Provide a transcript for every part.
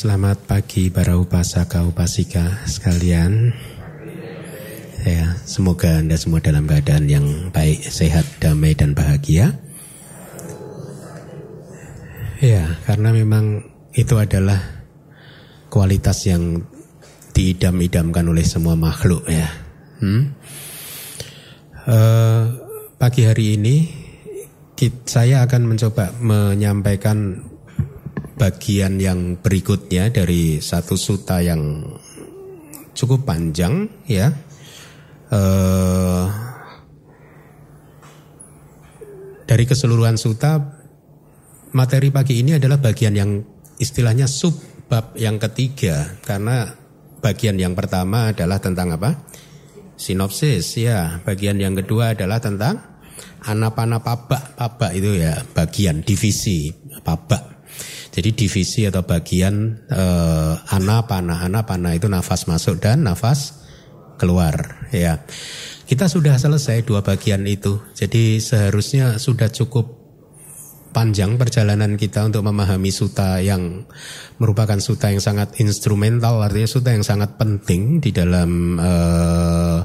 Selamat pagi para upasaka upasika sekalian. Ya, semoga Anda semua dalam keadaan yang baik, sehat, damai dan bahagia. Ya, karena memang itu adalah kualitas yang diidam-idamkan oleh semua makhluk ya. Hmm? Uh, pagi hari ini saya akan mencoba menyampaikan bagian yang berikutnya dari satu suta yang cukup panjang ya. Uh, dari keseluruhan suta materi pagi ini adalah bagian yang istilahnya sub bab yang ketiga karena bagian yang pertama adalah tentang apa? Sinopsis ya. Bagian yang kedua adalah tentang anapana pabak pabak itu ya bagian divisi pabak jadi divisi atau bagian eh, anapana, anapana itu nafas masuk dan nafas keluar. Ya, kita sudah selesai dua bagian itu. Jadi seharusnya sudah cukup panjang perjalanan kita untuk memahami suta yang merupakan suta yang sangat instrumental, artinya suta yang sangat penting di dalam uh,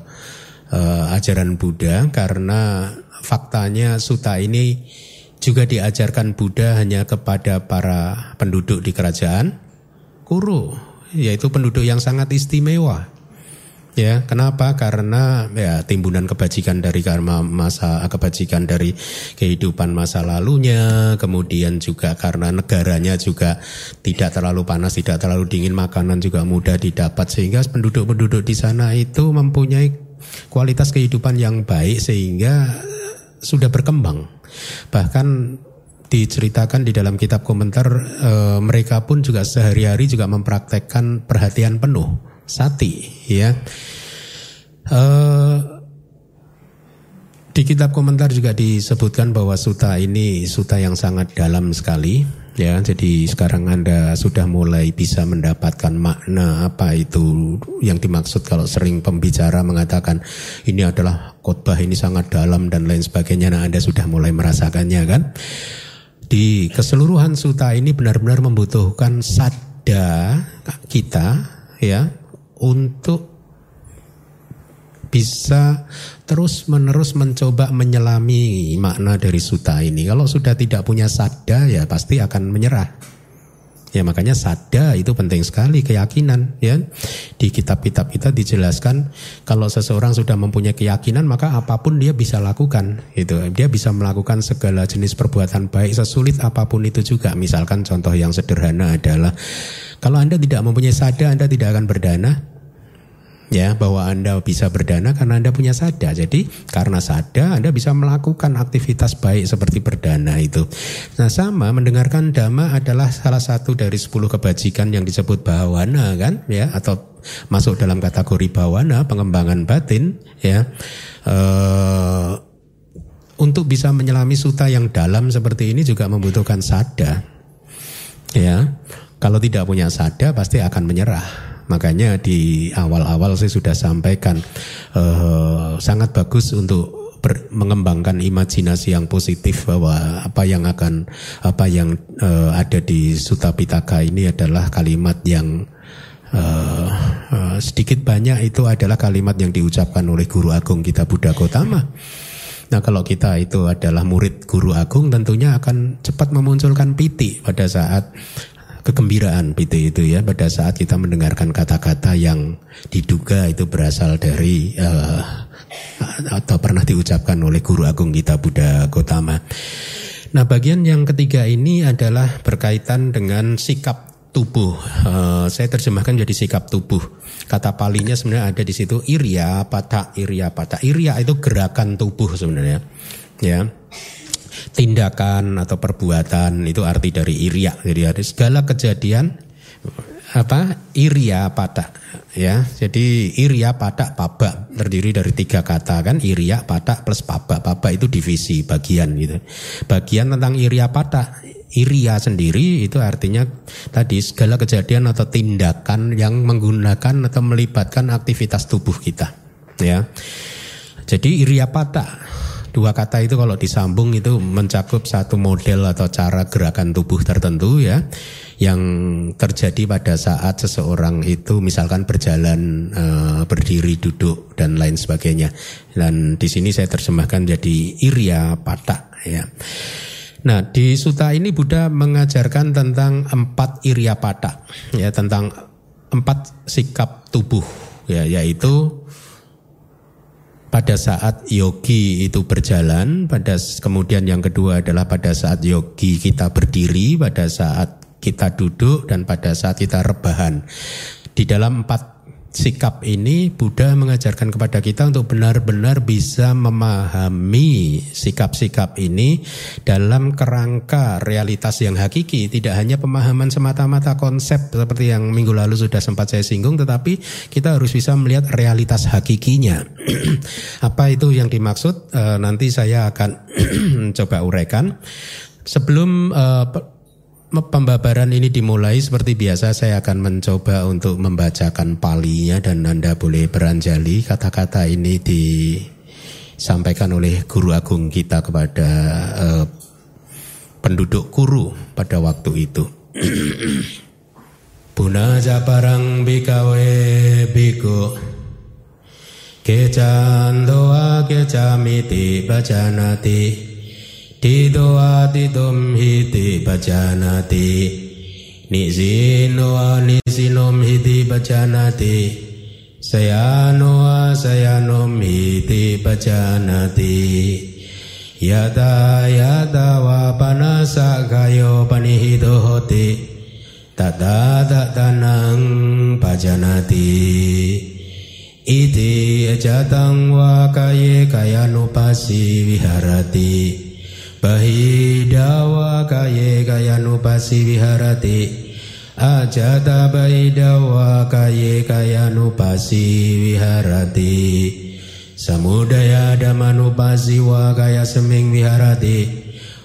uh, ajaran Buddha karena faktanya suta ini juga diajarkan Buddha hanya kepada para penduduk di kerajaan Kuru, yaitu penduduk yang sangat istimewa. Ya, kenapa? Karena ya timbunan kebajikan dari karma masa kebajikan dari kehidupan masa lalunya, kemudian juga karena negaranya juga tidak terlalu panas, tidak terlalu dingin, makanan juga mudah didapat sehingga penduduk-penduduk di sana itu mempunyai kualitas kehidupan yang baik sehingga sudah berkembang Bahkan diceritakan di dalam kitab komentar e, mereka pun juga sehari-hari juga mempraktekkan perhatian penuh sati ya. E, di kitab komentar juga disebutkan bahwa suta ini suta yang sangat dalam sekali ya. Jadi sekarang Anda sudah mulai bisa mendapatkan makna apa itu yang dimaksud kalau sering pembicara mengatakan ini adalah khotbah ini sangat dalam dan lain sebagainya. Nah, Anda sudah mulai merasakannya kan? Di keseluruhan suta ini benar-benar membutuhkan sada kita ya untuk bisa terus menerus mencoba menyelami makna dari suta ini. Kalau sudah tidak punya sada ya pasti akan menyerah. Ya makanya sada itu penting sekali keyakinan ya. Di kitab-kitab kita dijelaskan kalau seseorang sudah mempunyai keyakinan maka apa pun dia bisa lakukan itu. Dia bisa melakukan segala jenis perbuatan baik sesulit apa pun itu juga. Misalkan contoh yang sederhana adalah kalau Anda tidak mempunyai sada Anda tidak akan berdana ya bahwa Anda bisa berdana karena Anda punya sada. Jadi karena sada Anda bisa melakukan aktivitas baik seperti berdana itu. Nah sama mendengarkan dhamma adalah salah satu dari sepuluh kebajikan yang disebut bawana kan ya atau masuk dalam kategori bawana pengembangan batin ya. Uh, untuk bisa menyelami suta yang dalam seperti ini juga membutuhkan sada. Ya. Kalau tidak punya sada pasti akan menyerah. Makanya di awal-awal saya sudah sampaikan uh, sangat bagus untuk mengembangkan imajinasi yang positif bahwa apa yang akan apa yang uh, ada di Sutta Pitaka ini adalah kalimat yang uh, uh, sedikit banyak itu adalah kalimat yang diucapkan oleh guru agung kita Buddha Gotama. Nah kalau kita itu adalah murid guru agung tentunya akan cepat memunculkan piti pada saat kegembiraan PT itu ya pada saat kita mendengarkan kata-kata yang diduga itu berasal dari uh, atau pernah diucapkan oleh guru agung kita Buddha Gotama. Nah, bagian yang ketiga ini adalah berkaitan dengan sikap tubuh. Uh, saya terjemahkan jadi sikap tubuh. Kata palinya sebenarnya ada di situ iria pata iria pata. Iria itu gerakan tubuh sebenarnya. Ya tindakan atau perbuatan itu arti dari iria. Jadi ada segala kejadian apa iria pada ya. Jadi iria pada pabak terdiri dari tiga kata kan? Iria pada plus pabak. Pabak itu divisi bagian gitu. Bagian tentang iria pada iria sendiri itu artinya tadi segala kejadian atau tindakan yang menggunakan atau melibatkan aktivitas tubuh kita ya. Jadi iria pada Dua kata itu kalau disambung itu mencakup satu model atau cara gerakan tubuh tertentu ya yang terjadi pada saat seseorang itu misalkan berjalan e, berdiri duduk dan lain sebagainya. Dan di sini saya terjemahkan jadi iria patak ya. Nah, di suta ini Buddha mengajarkan tentang empat iria patak ya tentang empat sikap tubuh ya yaitu pada saat yogi itu berjalan, pada kemudian yang kedua adalah pada saat yogi kita berdiri, pada saat kita duduk dan pada saat kita rebahan. Di dalam empat sikap ini Buddha mengajarkan kepada kita untuk benar-benar bisa memahami sikap-sikap ini dalam kerangka realitas yang hakiki, tidak hanya pemahaman semata-mata konsep seperti yang minggu lalu sudah sempat saya singgung, tetapi kita harus bisa melihat realitas hakikinya. Apa itu yang dimaksud? E, nanti saya akan coba uraikan. Sebelum e, pembabaran ini dimulai seperti biasa saya akan mencoba untuk membacakan palinya dan Anda boleh beranjali kata-kata ini disampaikan oleh guru agung kita kepada uh, penduduk kuru pada waktu itu. Puna japarang bikawe biko Kecandoa kecamiti bacanati Tito atitum hiti bajanati Nisino nisinom hiti bajanati Sayano sayanom hiti bajanati Yata yata wa panasa kayo panihito hoti Tata tatanang bajanati Iti ajatang wa kaye kayanupasi viharati Bahidawa kaye kayanupasi viharati. Ajata bahidawa kaye kayanupasi viharati. Samudaya damanupasi wa kaya seming viharati.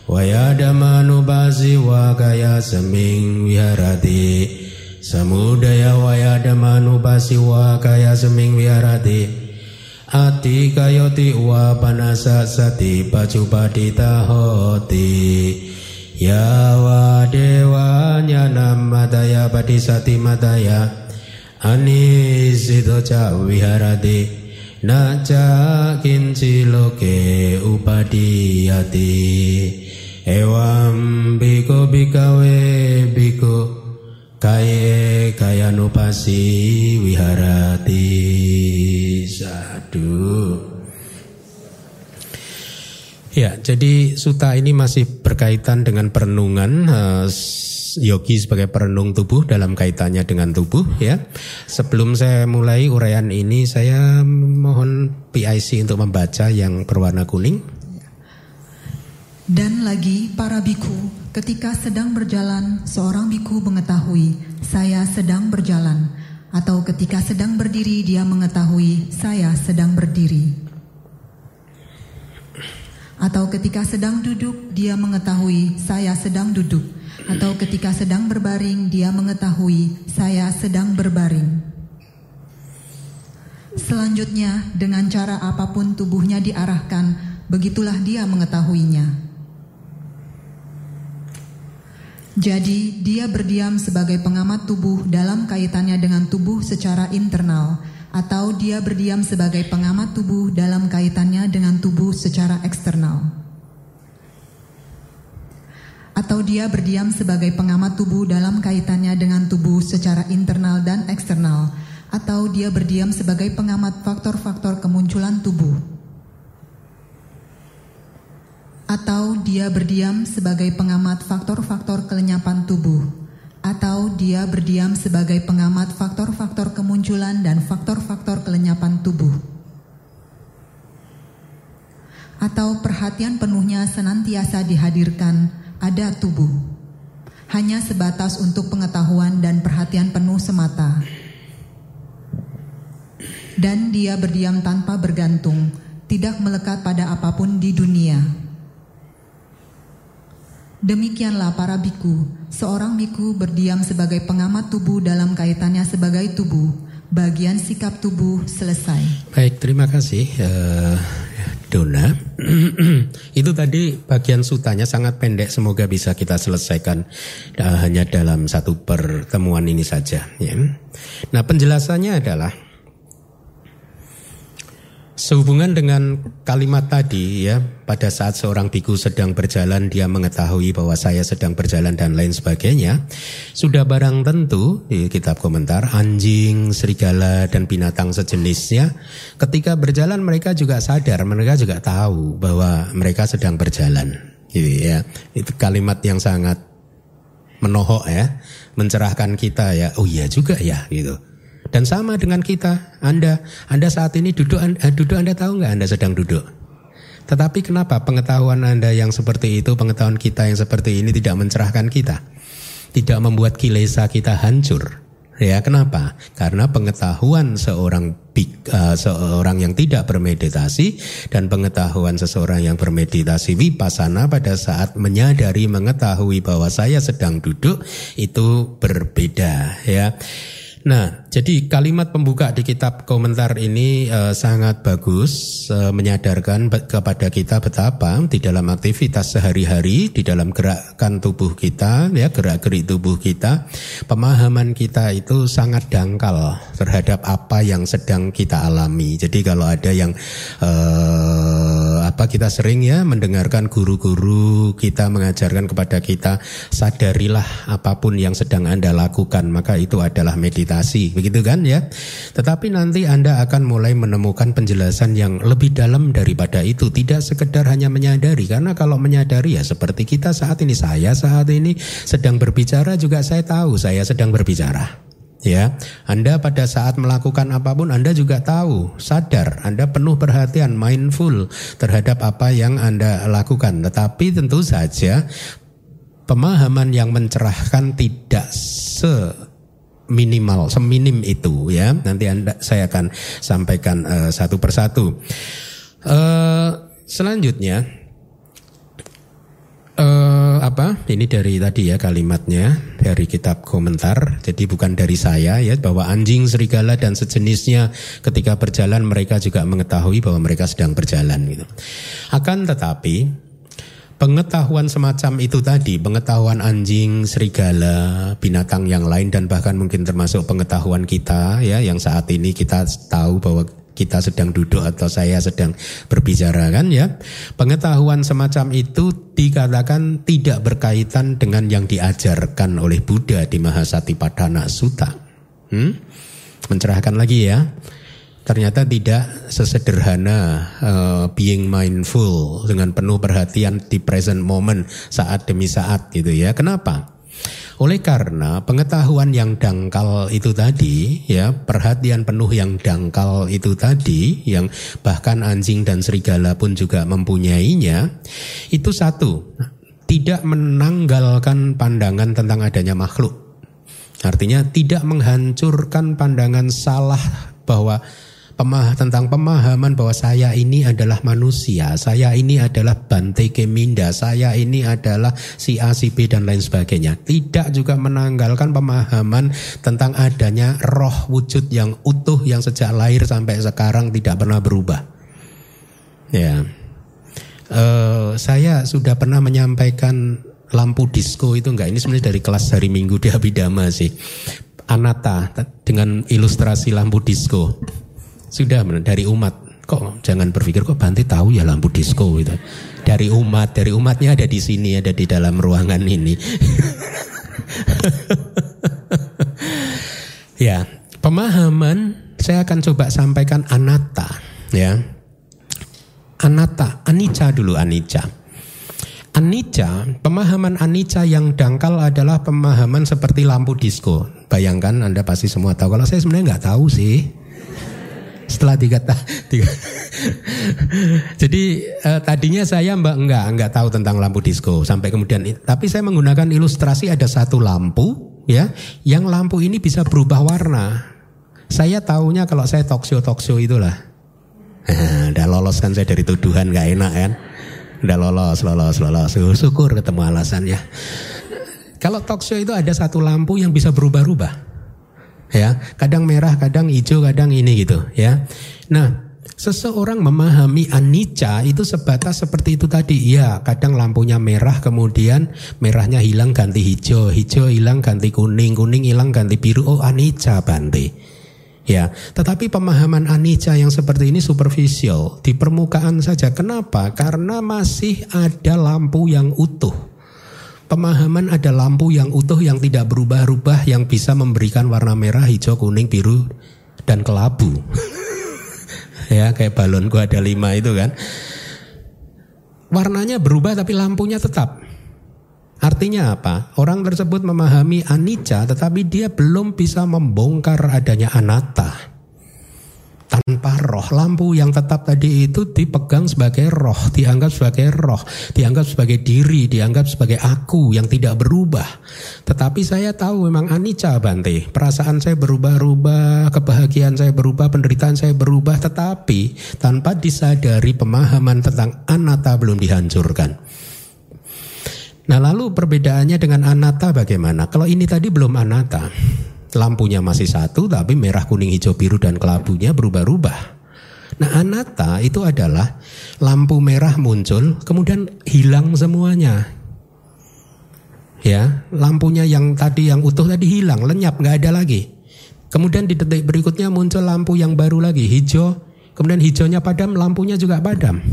Waya damanupasi wa kaya seming viharati. Samudaya waya damanupasi wa kaya seming viharati Ati kayoti wa panasa sati pacupadita hoti Ya wa dewa nyanam madaya padisati madaya. Anisito ca viharati Naca kinci loke upadiyati. Ewam biko bikawe biko Kaye kayanupasi wiharati Sadu. Ya, jadi suta ini masih berkaitan dengan perenungan uh, yogi sebagai perenung tubuh dalam kaitannya dengan tubuh ya. Sebelum saya mulai uraian ini saya mohon PIC untuk membaca yang berwarna kuning. Dan lagi para biku, ketika sedang berjalan seorang biku mengetahui saya sedang berjalan atau ketika sedang berdiri dia mengetahui saya sedang berdiri. Atau ketika sedang duduk dia mengetahui saya sedang duduk. Atau ketika sedang berbaring dia mengetahui saya sedang berbaring. Selanjutnya dengan cara apa pun tubuhnya diarahkan, begitulah dia mengetahuinya. Jadi, dia berdiam sebagai pengamat tubuh dalam kaitannya dengan tubuh secara internal, atau dia berdiam sebagai pengamat tubuh dalam kaitannya dengan tubuh secara eksternal, atau dia berdiam sebagai pengamat tubuh dalam kaitannya dengan tubuh secara internal dan eksternal, atau dia berdiam sebagai pengamat faktor-faktor kemunculan tubuh atau dia berdiam sebagai pengamat faktor-faktor kelenyapan tubuh, atau dia berdiam sebagai pengamat faktor-faktor kemunculan dan faktor-faktor kelenyapan tubuh, atau perhatian penuhnya senantiasa dihadirkan ada tubuh, hanya sebatas untuk pengetahuan dan perhatian penuh semata. Dan dia berdiam tanpa bergantung, tidak melekat pada apa pun di dunia Demikianlah para biku, seorang biku berdiam sebagai pengamat tubuh dalam kaitannya sebagai tubuh. Bagian sikap tubuh selesai. Baik, terima kasih. Uh, Dona. itu tadi bagian sutanya sangat pendek, semoga bisa kita selesaikan uh, hanya dalam satu pertemuan ini saja. Ya. Nah penjelasannya adalah Sehubungan dengan kalimat tadi ya, pada saat seorang biku sedang berjalan dia mengetahui bahwa saya sedang berjalan dan lain sebagainya, sudah barang tentu di kitab komentar anjing, serigala dan binatang sejenisnya ketika berjalan mereka juga sadar, mereka juga tahu bahwa mereka sedang berjalan. Gitu ya. Itu kalimat yang sangat menohok ya, mencerahkan kita ya. Oh iya juga ya gitu. Dan sama dengan kita, Anda, Anda saat ini duduk, Anda, duduk Anda tahu nggak Anda sedang duduk? Tetapi kenapa pengetahuan Anda yang seperti itu, pengetahuan kita yang seperti ini tidak mencerahkan kita? Tidak membuat kilesa kita hancur. Ya, kenapa? Karena pengetahuan seorang uh, seorang yang tidak bermeditasi dan pengetahuan seseorang yang bermeditasi vipassana pada saat menyadari mengetahui bahwa saya sedang duduk itu berbeda, ya. Nah, jadi kalimat pembuka di kitab komentar ini uh, sangat bagus uh, menyadarkan kepada kita betapa di dalam aktivitas sehari-hari, di dalam gerakan tubuh kita, ya gerak-gerik tubuh kita, pemahaman kita itu sangat dangkal terhadap apa yang sedang kita alami. Jadi kalau ada yang uh, apa kita sering ya mendengarkan guru-guru kita mengajarkan kepada kita sadarilah apa pun yang sedang Anda lakukan, maka itu adalah meditasi, begitu kan ya? Tetapi nanti Anda akan mulai menemukan penjelasan yang lebih dalam daripada itu, tidak sekedar hanya menyadari karena kalau menyadari ya seperti kita saat ini saya saat ini sedang berbicara juga saya tahu saya sedang berbicara. Ya, Anda pada saat melakukan apa pun Anda juga tahu, sadar, Anda penuh perhatian, mindful terhadap apa yang Anda lakukan. Tetapi tentu saja pemahaman yang mencerahkan tidak se minimal seminim itu ya. Nanti anda saya akan sampaikan uh, satu persatu. Uh, selanjutnya uh, apa? Ini dari tadi ya kalimatnya dari kitab komentar. Jadi bukan dari saya ya bahwa anjing serigala dan sejenisnya ketika berjalan mereka juga mengetahui bahwa mereka sedang berjalan gitu. Akan tetapi Pengetahuan semacam itu tadi, pengetahuan anjing, serigala, binatang yang lain dan bahkan mungkin termasuk pengetahuan kita ya yang saat ini kita tahu bahwa kita sedang duduk atau saya sedang berbicara kan ya. Pengetahuan semacam itu dikatakan tidak berkaitan dengan yang diajarkan oleh Buddha di Mahasatipadana Sutta. Hmm? Mencerahkan lagi ya ternyata tidak sesederhana uh, being mindful dengan penuh perhatian di present moment saat demi saat gitu ya. Kenapa? Oleh karena pengetahuan yang dangkal itu tadi, ya perhatian penuh yang dangkal itu tadi, yang bahkan anjing dan serigala pun juga mempunyainya, itu satu, tidak menanggalkan pandangan tentang adanya makhluk. Artinya tidak menghancurkan pandangan salah bahwa pemah tentang pemahaman bahwa saya ini adalah manusia, saya ini adalah Bante Keminda, saya ini adalah si A, si B dan lain sebagainya. Tidak juga menanggalkan pemahaman tentang adanya roh wujud yang utuh yang sejak lahir sampai sekarang tidak pernah berubah. Ya, uh, saya sudah pernah menyampaikan lampu disco itu enggak ini sebenarnya dari kelas hari Minggu di Abidama sih. Anata dengan ilustrasi lampu disco. Sudah dari umat. Kok jangan berpikir kok Bante tahu ya lampu disco itu. Dari umat, dari umatnya ada di sini, ada di dalam ruangan ini. ya, pemahaman saya akan coba sampaikan anata ya. Anata, anicca dulu anicca. Anicca, pemahaman anicca yang dangkal adalah pemahaman seperti lampu disco. Bayangkan Anda pasti semua tahu. Kalau saya sebenarnya nggak tahu sih setelah tiga tahun. Jadi eh, tadinya saya mbak enggak enggak tahu tentang lampu disco sampai kemudian tapi saya menggunakan ilustrasi ada satu lampu ya yang lampu ini bisa berubah warna. Saya tahunya kalau saya talkshow talkshow itulah. Udah lolos kan saya dari tuduhan nggak enak kan. Udah lolos lolos lolos. Syukur ketemu alasannya. Kalau talkshow itu ada satu lampu yang bisa berubah-ubah ya kadang merah kadang hijau kadang ini gitu ya nah Seseorang memahami anicca itu sebatas seperti itu tadi. Ya, kadang lampunya merah kemudian merahnya hilang ganti hijau, hijau hilang ganti kuning, kuning hilang ganti biru. Oh, anicca Bante. Ya, tetapi pemahaman anicca yang seperti ini superficial di permukaan saja. Kenapa? Karena masih ada lampu yang utuh. Pemahaman ada lampu yang utuh yang tidak berubah-ubah yang bisa memberikan warna merah, hijau, kuning, biru dan kelabu. ya kayak balon gua ada lima itu kan. Warnanya berubah tapi lampunya tetap. Artinya apa? Orang tersebut memahami anicca tetapi dia belum bisa membongkar adanya anatta tanpa roh. Lampu yang tetap tadi itu dipegang sebagai roh, dianggap sebagai roh, dianggap sebagai diri, dianggap sebagai aku yang tidak berubah. Tetapi saya tahu memang anicca Bante. Perasaan saya berubah-ubah, kebahagiaan saya berubah, penderitaan saya berubah, tetapi tanpa disadari pemahaman tentang anatta belum dihancurkan. Nah lalu perbedaannya dengan anatta bagaimana? Kalau ini tadi belum anatta, lampunya masih satu tapi merah kuning hijau biru dan kelabunya berubah-ubah. Nah anata itu adalah lampu merah muncul kemudian hilang semuanya. Ya, lampunya yang tadi yang utuh tadi hilang, lenyap, nggak ada lagi. Kemudian di detik berikutnya muncul lampu yang baru lagi, hijau. Kemudian hijaunya padam, lampunya juga padam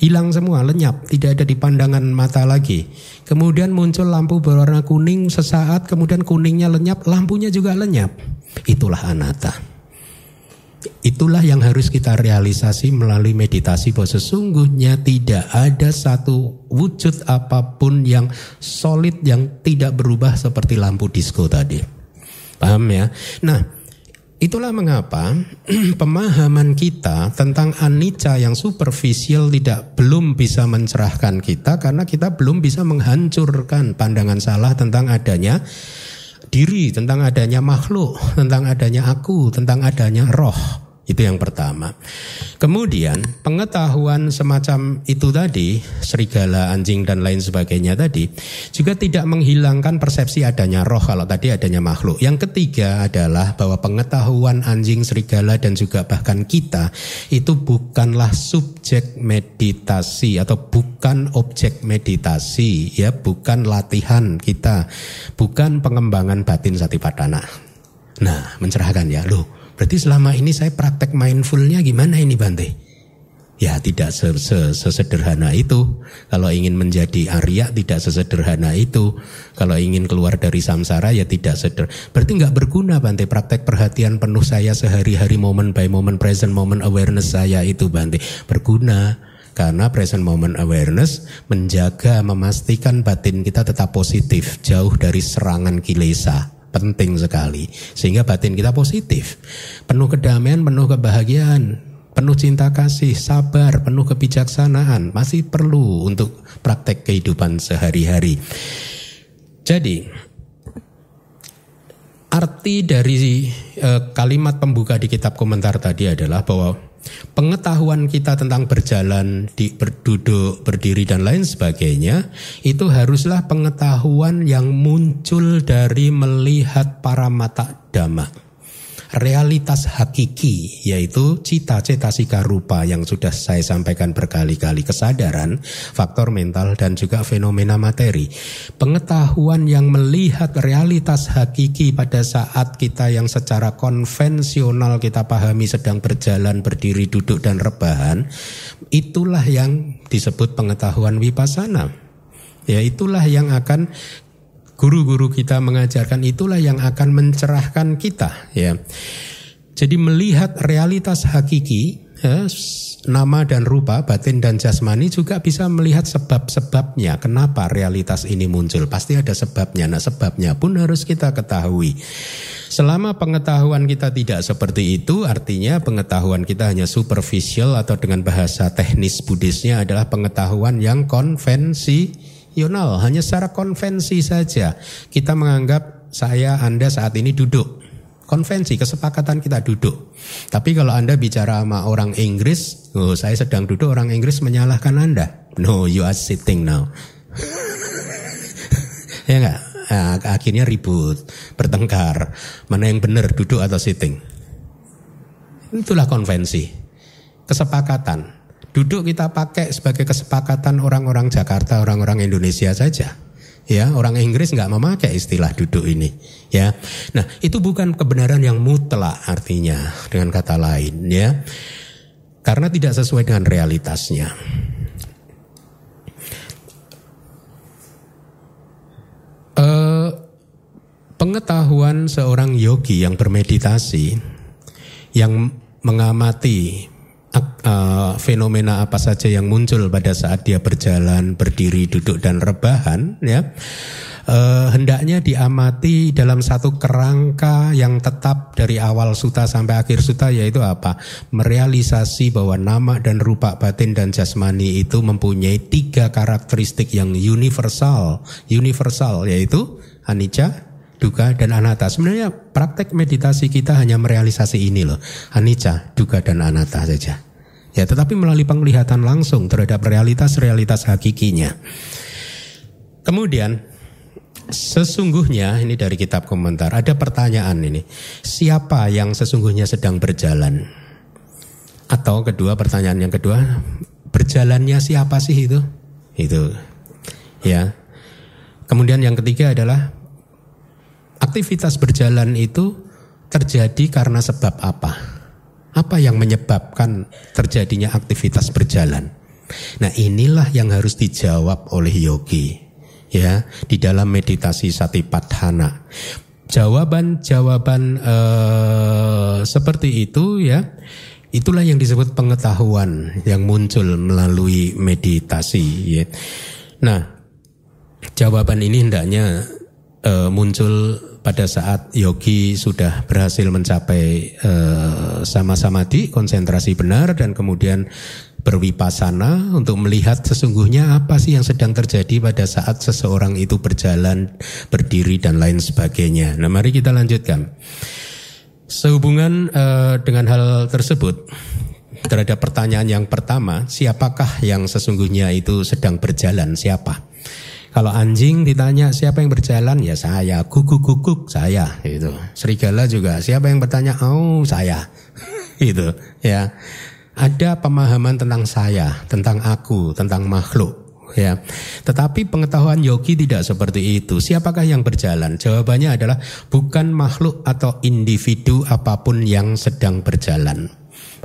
hilang semua, lenyap, tidak ada di pandangan mata lagi. Kemudian muncul lampu berwarna kuning sesaat, kemudian kuningnya lenyap, lampunya juga lenyap. Itulah anatta. Itulah yang harus kita realisasi melalui meditasi bahwa sesungguhnya tidak ada satu wujud apa pun yang solid yang tidak berubah seperti lampu disco tadi. Paham ya? Nah, Itulah mengapa pemahaman kita tentang anicca yang superficial tidak belum bisa mencerahkan kita karena kita belum bisa menghancurkan pandangan salah tentang adanya diri, tentang adanya makhluk, tentang adanya aku, tentang adanya roh. Itu yang pertama. Kemudian pengetahuan semacam itu tadi, serigala, anjing dan lain sebagainya tadi juga tidak menghilangkan persepsi adanya roh kalau tadi adanya makhluk. Yang ketiga adalah bahwa pengetahuan anjing, serigala dan juga bahkan kita itu bukanlah subjek meditasi atau bukan objek meditasi ya, bukan latihan kita, bukan pengembangan batin satipatthana. Nah, mencerahkan ya, loh Berarti selama ini saya praktek mindfulnya gimana ini Bante? Ya tidak sesederhana itu. Kalau ingin menjadi Arya tidak sesederhana itu. Kalau ingin keluar dari samsara ya tidak seder. Berarti nggak berguna Bante praktek perhatian penuh saya sehari-hari moment by moment present moment awareness saya itu Bante. Berguna karena present moment awareness menjaga memastikan batin kita tetap positif jauh dari serangan kilesa penting sekali. Sehingga batin kita positif. Penuh kedamaian penuh kebahagiaan penuh cinta kasih sabar penuh kebijaksanaan. Masih perlu untuk praktek kehidupan sehari-hari. Jadi arti dari uh, kalimat pembuka di kitab komentar tadi adalah bahwa pengetahuan kita tentang berjalan, di, berduduk, berdiri dan lain sebagainya itu haruslah pengetahuan yang muncul dari melihat para mata dhamma realitas hakiki yaitu cita-cita sika rupa yang sudah saya sampaikan berkali-kali kesadaran, faktor mental dan juga fenomena materi. Pengetahuan yang melihat realitas hakiki pada saat kita yang secara konvensional kita pahami sedang berjalan, berdiri, duduk dan rebahan, itulah yang disebut pengetahuan vipassana. Ya itulah yang akan guru-guru kita mengajarkan itulah yang akan mencerahkan kita ya. Jadi melihat realitas hakiki ya, nama dan rupa batin dan jasmani juga bisa melihat sebab-sebabnya. Kenapa realitas ini muncul? Pasti ada sebabnya. Nah sebabnya pun harus kita ketahui. Selama pengetahuan kita tidak seperti itu artinya pengetahuan kita hanya superficial atau dengan bahasa teknis Buddhisnya adalah pengetahuan yang konvensi Yonal hanya secara konvensi saja. Kita menganggap saya, Anda saat ini duduk. Konvensi, kesepakatan kita duduk. Tapi kalau Anda bicara sama orang Inggris, oh saya sedang duduk, orang Inggris menyalahkan Anda. No, you are sitting now. ya enggak? Nah, akhirnya ribut, bertengkar. Mana yang benar, duduk atau sitting? Itulah konvensi. kesepakatan. Duduk kita pakai sebagai kesepakatan orang-orang Jakarta, orang-orang Indonesia saja. Ya, orang Inggris nggak memakai istilah duduk ini. Ya, nah itu bukan kebenaran yang mutlak artinya dengan kata lain. Ya, karena tidak sesuai dengan realitasnya. Uh, pengetahuan seorang yogi yang bermeditasi, yang mengamati uh, fenomena apa saja yang muncul pada saat dia berjalan, berdiri, duduk dan rebahan, ya uh, hendaknya diamati dalam satu kerangka yang tetap dari awal suta sampai akhir suta yaitu apa? Merealisasi bahwa nama dan rupa batin dan jasmani itu mempunyai tiga karakteristik yang universal, universal yaitu anicca, duka dan anatta. Sebenarnya praktek meditasi kita hanya merealisasi ini loh, anicca, duka dan anatta saja. Ya, tetapi melalui penglihatan langsung terhadap realitas-realitas hakikinya. Kemudian Sesungguhnya ini dari kitab komentar ada pertanyaan ini. Siapa yang sesungguhnya sedang berjalan? Atau kedua pertanyaan yang kedua, berjalannya siapa sih itu? Itu. Ya. Kemudian yang ketiga adalah aktivitas berjalan itu terjadi karena sebab apa? Apa yang menyebabkan terjadinya aktivitas berjalan? Nah, inilah yang harus dijawab oleh yogi ya di dalam meditasi satipatthana. Jawaban-jawaban uh, seperti itu ya itulah yang disebut pengetahuan yang muncul melalui meditasi ya. Nah, jawaban ini hendaknya uh, muncul pada saat yogi sudah berhasil mencapai uh, sama samadhi konsentrasi benar dan kemudian berwipasana untuk melihat sesungguhnya apa sih yang sedang terjadi pada saat seseorang itu berjalan, berdiri dan lain sebagainya. Nah, mari kita lanjutkan. Sehubungan uh, dengan hal tersebut, terhadap pertanyaan yang pertama, siapakah yang sesungguhnya itu sedang berjalan? Siapa? Kalau anjing ditanya siapa yang berjalan ya saya, guguk guguk saya itu. Serigala juga siapa yang bertanya? Oh saya, itu ya ada pemahaman tentang saya, tentang aku, tentang makhluk ya. Tetapi pengetahuan yogi tidak seperti itu. Siapakah yang berjalan? Jawabannya adalah bukan makhluk atau individu apa pun yang sedang berjalan.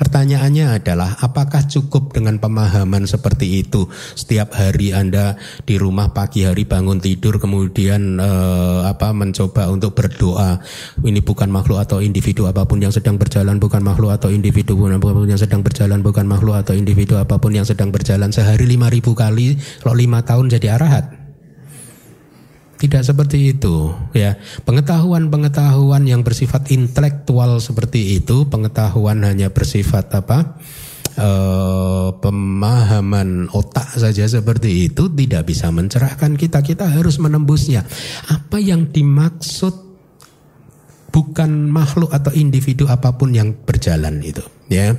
Pertanyaannya adalah apakah cukup dengan pemahaman seperti itu? Setiap hari Anda di rumah pagi hari bangun tidur kemudian eh, apa mencoba untuk berdoa. Ini bukan makhluk atau individu apa pun yang sedang berjalan bukan makhluk atau individu apa pun yang sedang berjalan bukan makhluk atau individu apa pun yang sedang berjalan sehari lima ribu kali kalau lima tahun jadi arahat tidak seperti itu, ya. Pengetahuan-pengetahuan yang bersifat intelektual seperti itu, pengetahuan hanya bersifat apa? E, pemahaman otak saja seperti itu tidak bisa mencerahkan kita. Kita harus menembusnya. Apa yang dimaksud bukan makhluk atau individu apa pun yang berjalan itu, ya.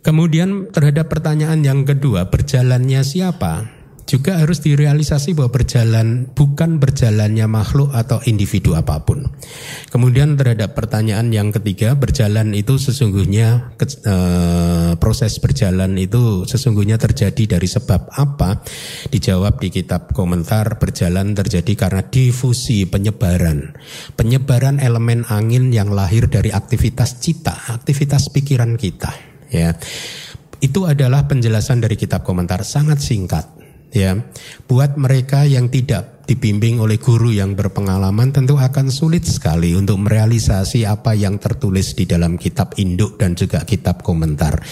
Kemudian terhadap pertanyaan yang kedua, berjalannya siapa? Juga harus direalisasi bahwa berjalan bukan berjalannya makhluk atau individu apa pun. Kemudian terhadap pertanyaan yang ketiga, berjalan itu sesungguhnya e, proses berjalan itu sesungguhnya terjadi dari sebab apa? Dijawab di kitab komentar berjalan terjadi karena difusi penyebaran. Penyebaran elemen angin yang lahir dari aktivitas cita, aktivitas pikiran kita, ya. Itu adalah penjelasan dari kitab komentar sangat singkat ya. Buat mereka yang tidak dibimbing oleh guru yang berpengalaman tentu akan sulit sekali untuk merealisasi apa yang tertulis di dalam kitab induk dan juga kitab komentar.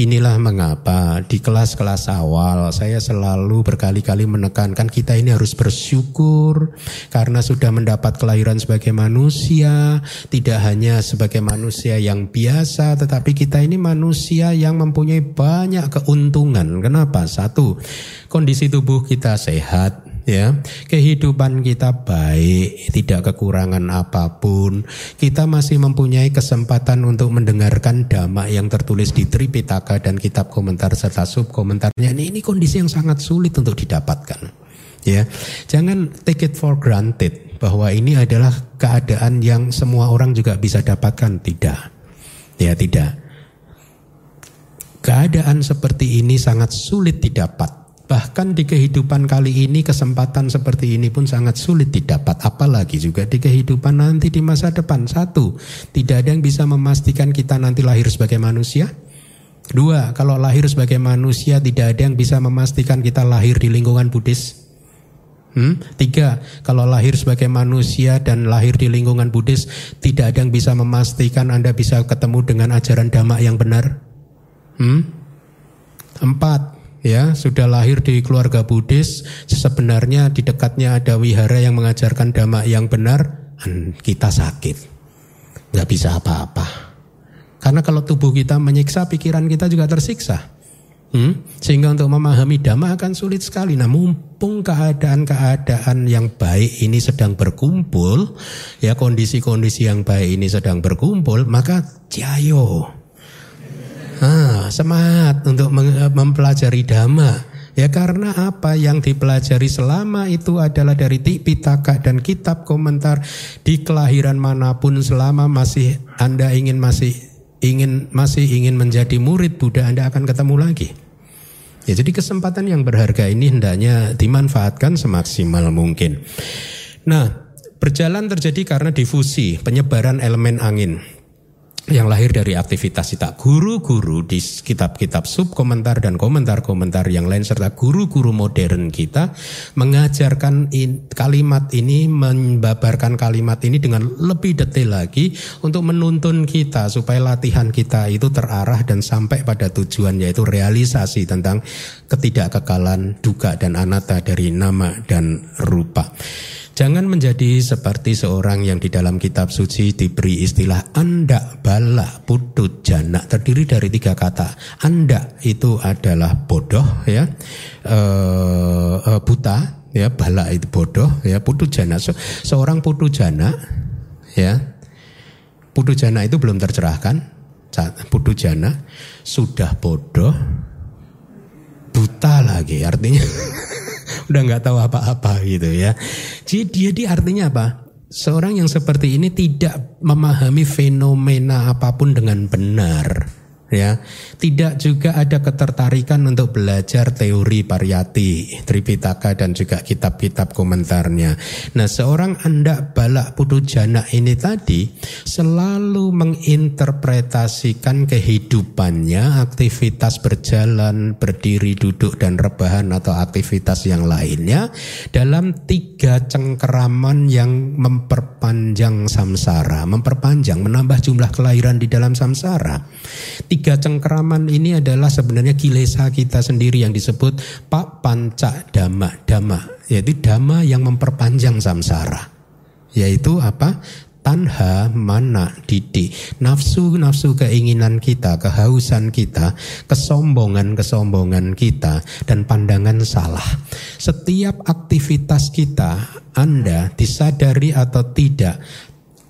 Inilah mengapa di kelas-kelas awal saya selalu berkali-kali menekankan kita ini harus bersyukur karena sudah mendapat kelahiran sebagai manusia, tidak hanya sebagai manusia yang biasa tetapi kita ini manusia yang mempunyai banyak keuntungan. Kenapa? Satu, kondisi tubuh kita sehat, ya kehidupan kita baik tidak kekurangan apa pun. Kita masih mempunyai kesempatan untuk mendengarkan dhamma yang tertulis di Tripitaka dan kitab komentar serta sub komentarnya ini, ini kondisi yang sangat sulit untuk didapatkan. Ya jangan take it for granted bahwa ini adalah keadaan yang semua orang juga bisa dapatkan. Tidak. Ya tidak. Keadaan seperti ini sangat sulit didapat. Bahkan di kehidupan kali ini kesempatan seperti ini pun sangat sulit didapat. Apalagi juga di kehidupan nanti di masa depan. Satu, tidak ada yang bisa memastikan kita nanti lahir sebagai manusia. Dua, kalau lahir sebagai manusia tidak ada yang bisa memastikan kita lahir di lingkungan Buddhis. Hmm? Tiga, kalau lahir sebagai manusia dan lahir di lingkungan Buddhis, tidak ada yang bisa memastikan Anda bisa ketemu dengan ajaran dhamma yang benar. Hmm? Empat, ya sudah lahir di keluarga Buddhis sebenarnya di dekatnya ada wihara yang mengajarkan dhamma yang benar kita sakit. Nggak bisa apa-apa. Karena kalau tubuh kita menyiksa pikiran kita juga tersiksa. Hmm? sehingga untuk memahami dhamma akan sulit sekali. Nah mumpung keadaan-keadaan yang baik ini sedang berkumpul ya kondisi-kondisi yang baik ini sedang berkumpul maka jayo Ah, semangat untuk mempelajari dhamma. Ya karena apa yang dipelajari selama itu adalah dari Tipitaka dan kitab komentar di kelahiran mana pun selama masih Anda ingin masih ingin masih ingin menjadi murid Buddha Anda akan ketemu lagi. Ya jadi kesempatan yang berharga ini hendaknya dimanfaatkan semaksimal mungkin. Nah, berjalan terjadi karena difusi, penyebaran elemen angin yang lahir dari aktivitas kita. Guru-guru di kitab-kitab sub komentar dan komentar-komentar yang lain serta guru-guru modern kita mengajarkan in, kalimat ini, membabarkan kalimat ini dengan lebih detail lagi untuk menuntun kita supaya latihan kita itu terarah dan sampai pada tujuan yaitu realisasi tentang ketidakkekalan duka dan anata dari nama dan rupa. Jangan menjadi seperti seorang yang di dalam kitab suci diberi istilah anda bala putut jana terdiri dari tiga kata. Anda itu adalah bodoh ya, e, buta ya, bala itu bodoh ya, putut jana. So, seorang putu jana ya, putu jana itu belum tercerahkan. Putu jana sudah bodoh, buta lagi artinya. udah nggak tahu apa-apa gitu ya. Jadi dia di artinya apa? Seorang yang seperti ini tidak memahami fenomena apa pun dengan benar ya. Tidak juga ada ketertarikan untuk belajar teori pariyati, Tripitaka dan juga kitab-kitab komentarnya. Nah, seorang anda balak jana ini tadi selalu menginterpretasikan kehidupannya, aktivitas berjalan, berdiri, duduk dan rebahan atau aktivitas yang lainnya dalam tiga cengkeraman yang memperpanjang samsara, memperpanjang, menambah jumlah kelahiran di dalam samsara. Tiga cengkeraman ini adalah sebenarnya kilesa kita sendiri yang disebut Pak Panca Dhamma Dhamma yaitu Dhamma yang memperpanjang samsara yaitu apa? Tanha mana didi nafsu nafsu keinginan kita kehausan kita kesombongan kesombongan kita dan pandangan salah. Setiap aktivitas kita anda disadari atau tidak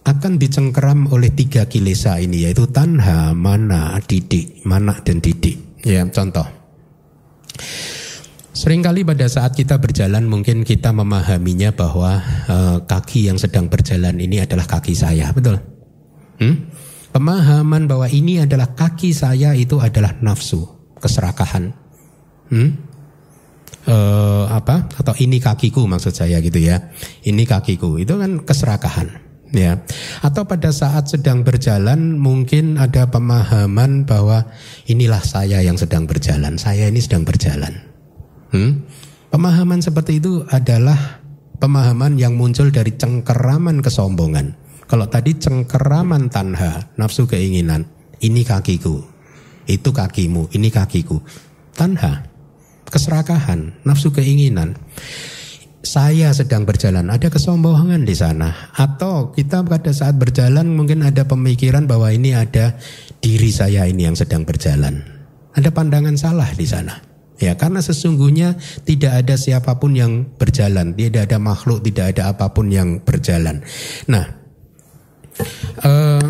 akan dicengkeram oleh tiga kilesa ini yaitu tanha, mana, didik, mana dan didik. Ya, contoh. Seringkali pada saat kita berjalan mungkin kita memahaminya bahwa e, kaki yang sedang berjalan ini adalah kaki saya, betul? Hmm? Pemahaman bahwa ini adalah kaki saya itu adalah nafsu, keserakahan. Hmm? E, apa? Atau ini kakiku maksud saya gitu ya. Ini kakiku itu kan keserakahan ya. Atau pada saat sedang berjalan mungkin ada pemahaman bahwa inilah saya yang sedang berjalan, saya ini sedang berjalan. Hmm? Pemahaman seperti itu adalah pemahaman yang muncul dari cengkeraman kesombongan. Kalau tadi cengkeraman tanha, nafsu keinginan, ini kakiku, itu kakimu, ini kakiku. Tanha, keserakahan, nafsu keinginan saya sedang berjalan, ada kesombongan di sana. Atau kita pada saat berjalan mungkin ada pemikiran bahwa ini ada diri saya ini yang sedang berjalan. Ada pandangan salah di sana. Ya, karena sesungguhnya tidak ada siapa pun yang berjalan, tidak ada makhluk, tidak ada apa pun yang berjalan. Nah, uh,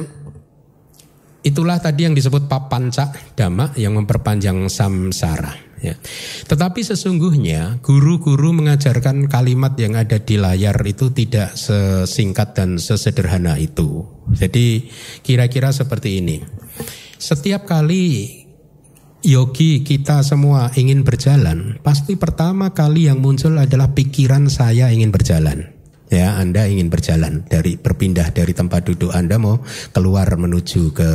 itulah tadi yang disebut papanca dhamma yang memperpanjang samsara. Ya. Tetapi sesungguhnya guru-guru mengajarkan kalimat yang ada di layar itu tidak sesingkat dan sesederhana itu. Jadi kira-kira seperti ini. Setiap kali yogi kita semua ingin berjalan, pasti pertama kali yang muncul adalah pikiran saya ingin berjalan. Ya, Anda ingin berjalan dari berpindah dari tempat duduk Anda mau keluar menuju ke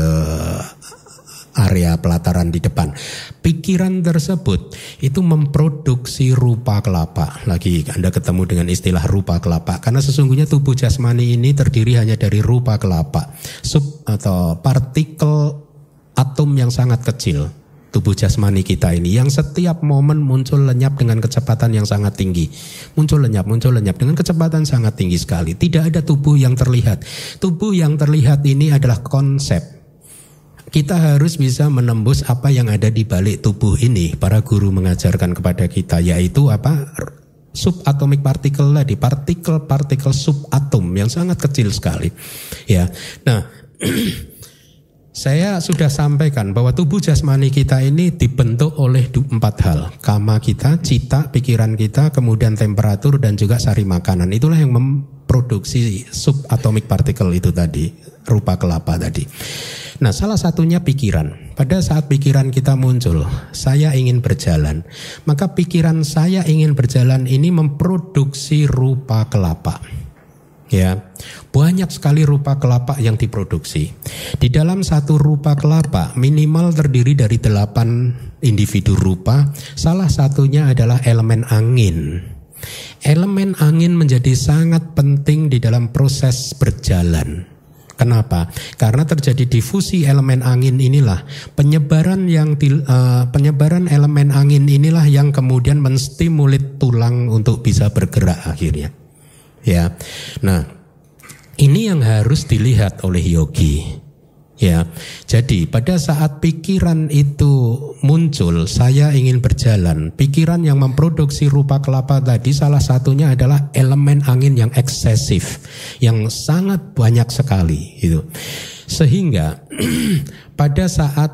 area pelataran di depan. Pikiran tersebut itu memproduksi rupa kelapa. Lagi Anda ketemu dengan istilah rupa kelapa karena sesungguhnya tubuh jasmani ini terdiri hanya dari rupa kelapa, sub atau partikel atom yang sangat kecil tubuh jasmani kita ini yang setiap momen muncul lenyap dengan kecepatan yang sangat tinggi. Muncul lenyap, muncul lenyap dengan kecepatan sangat tinggi sekali. Tidak ada tubuh yang terlihat. Tubuh yang terlihat ini adalah konsep kita harus bisa menembus apa yang ada di balik tubuh ini. Para guru mengajarkan kepada kita yaitu apa? subatomic particle tadi, partikel-partikel subatom yang sangat kecil sekali. Ya. Nah, saya sudah sampaikan bahwa tubuh jasmani kita ini dibentuk oleh empat hal. Kama kita, cita, pikiran kita, kemudian temperatur dan juga sari makanan. Itulah yang memproduksi subatomic particle itu tadi, rupa kelapa tadi. Nah, salah satunya pikiran. Pada saat pikiran kita muncul, saya ingin berjalan, maka pikiran saya ingin berjalan ini memproduksi rupa kelapa. Ya, banyak sekali rupa kelapa yang diproduksi. Di dalam satu rupa kelapa minimal terdiri dari delapan individu rupa. Salah satunya adalah elemen angin. Elemen angin menjadi sangat penting di dalam proses berjalan. Kenapa? Karena terjadi difusi elemen angin inilah penyebaran yang uh, penyebaran elemen angin inilah yang kemudian menstimulit tulang untuk bisa bergerak akhirnya. Ya. Nah, ini yang harus dilihat oleh yogi. Ya, jadi pada saat pikiran itu muncul, saya ingin berjalan. Pikiran yang memproduksi rupa kelapa tadi salah satunya adalah elemen angin yang eksesif, yang sangat banyak sekali. Itu, sehingga pada saat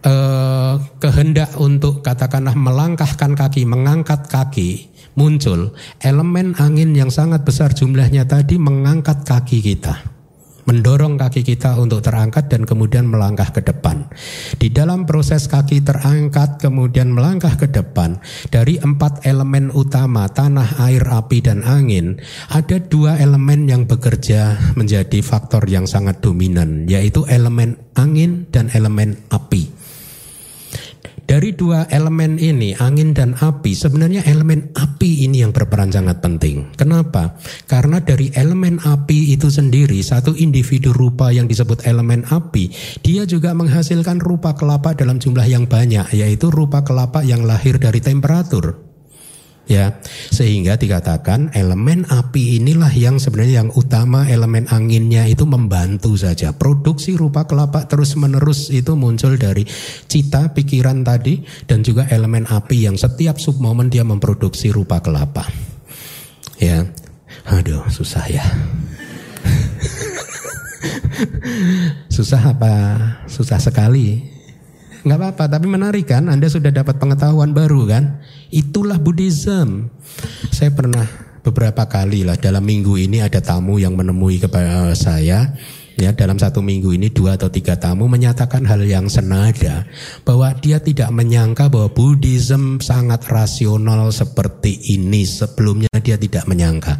eh, kehendak untuk katakanlah melangkahkan kaki, mengangkat kaki muncul, elemen angin yang sangat besar jumlahnya tadi mengangkat kaki kita mendorong kaki kita untuk terangkat dan kemudian melangkah ke depan. Di dalam proses kaki terangkat kemudian melangkah ke depan, dari empat elemen utama tanah, air, api, dan angin, ada dua elemen yang bekerja menjadi faktor yang sangat dominan, yaitu elemen angin dan elemen api. Dari dua elemen ini, angin dan api, sebenarnya elemen api ini yang berperan sangat penting. Kenapa? Karena dari elemen api itu sendiri, satu individu rupa yang disebut elemen api, dia juga menghasilkan rupa kelapa dalam jumlah yang banyak, yaitu rupa kelapa yang lahir dari temperatur ya. Sehingga dikatakan elemen api inilah yang sebenarnya yang utama elemen anginnya itu membantu saja. Produksi rupa kelapa terus menerus itu muncul dari cita pikiran tadi dan juga elemen api yang setiap submomen dia memproduksi rupa kelapa ya. Aduh susah ya. Susah apa? Susah sekali. Nggak apa-apa tapi menarik kan? Anda sudah dapat pengetahuan baru kan itulah Buddhism. Saya pernah beberapa kali lah dalam minggu ini ada tamu yang menemui kepada saya. Ya dalam satu minggu ini dua atau tiga tamu menyatakan hal yang senada bahwa dia tidak menyangka bahwa Buddhism sangat rasional seperti ini. Sebelumnya dia tidak menyangka.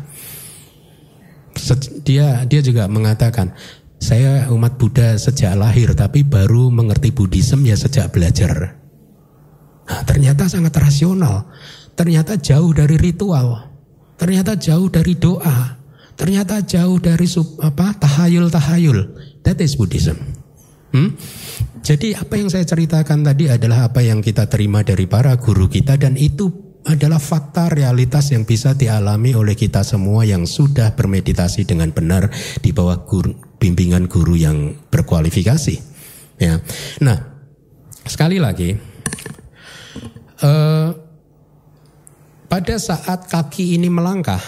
Dia dia juga mengatakan saya umat Buddha sejak lahir tapi baru mengerti Buddhism ya sejak belajar. Nah, ternyata sangat rasional. Ternyata jauh dari ritual. Ternyata jauh dari doa. Ternyata jauh dari sub, apa tahayul-tahayul. That is Buddhism. Hmm? Jadi apa yang saya ceritakan tadi adalah apa yang kita terima dari para guru kita dan itu adalah fakta realitas yang bisa dialami oleh kita semua yang sudah bermeditasi dengan benar di bawah guru, bimbingan guru yang berkualifikasi. Ya, nah sekali lagi, eh, pada saat kaki ini melangkah,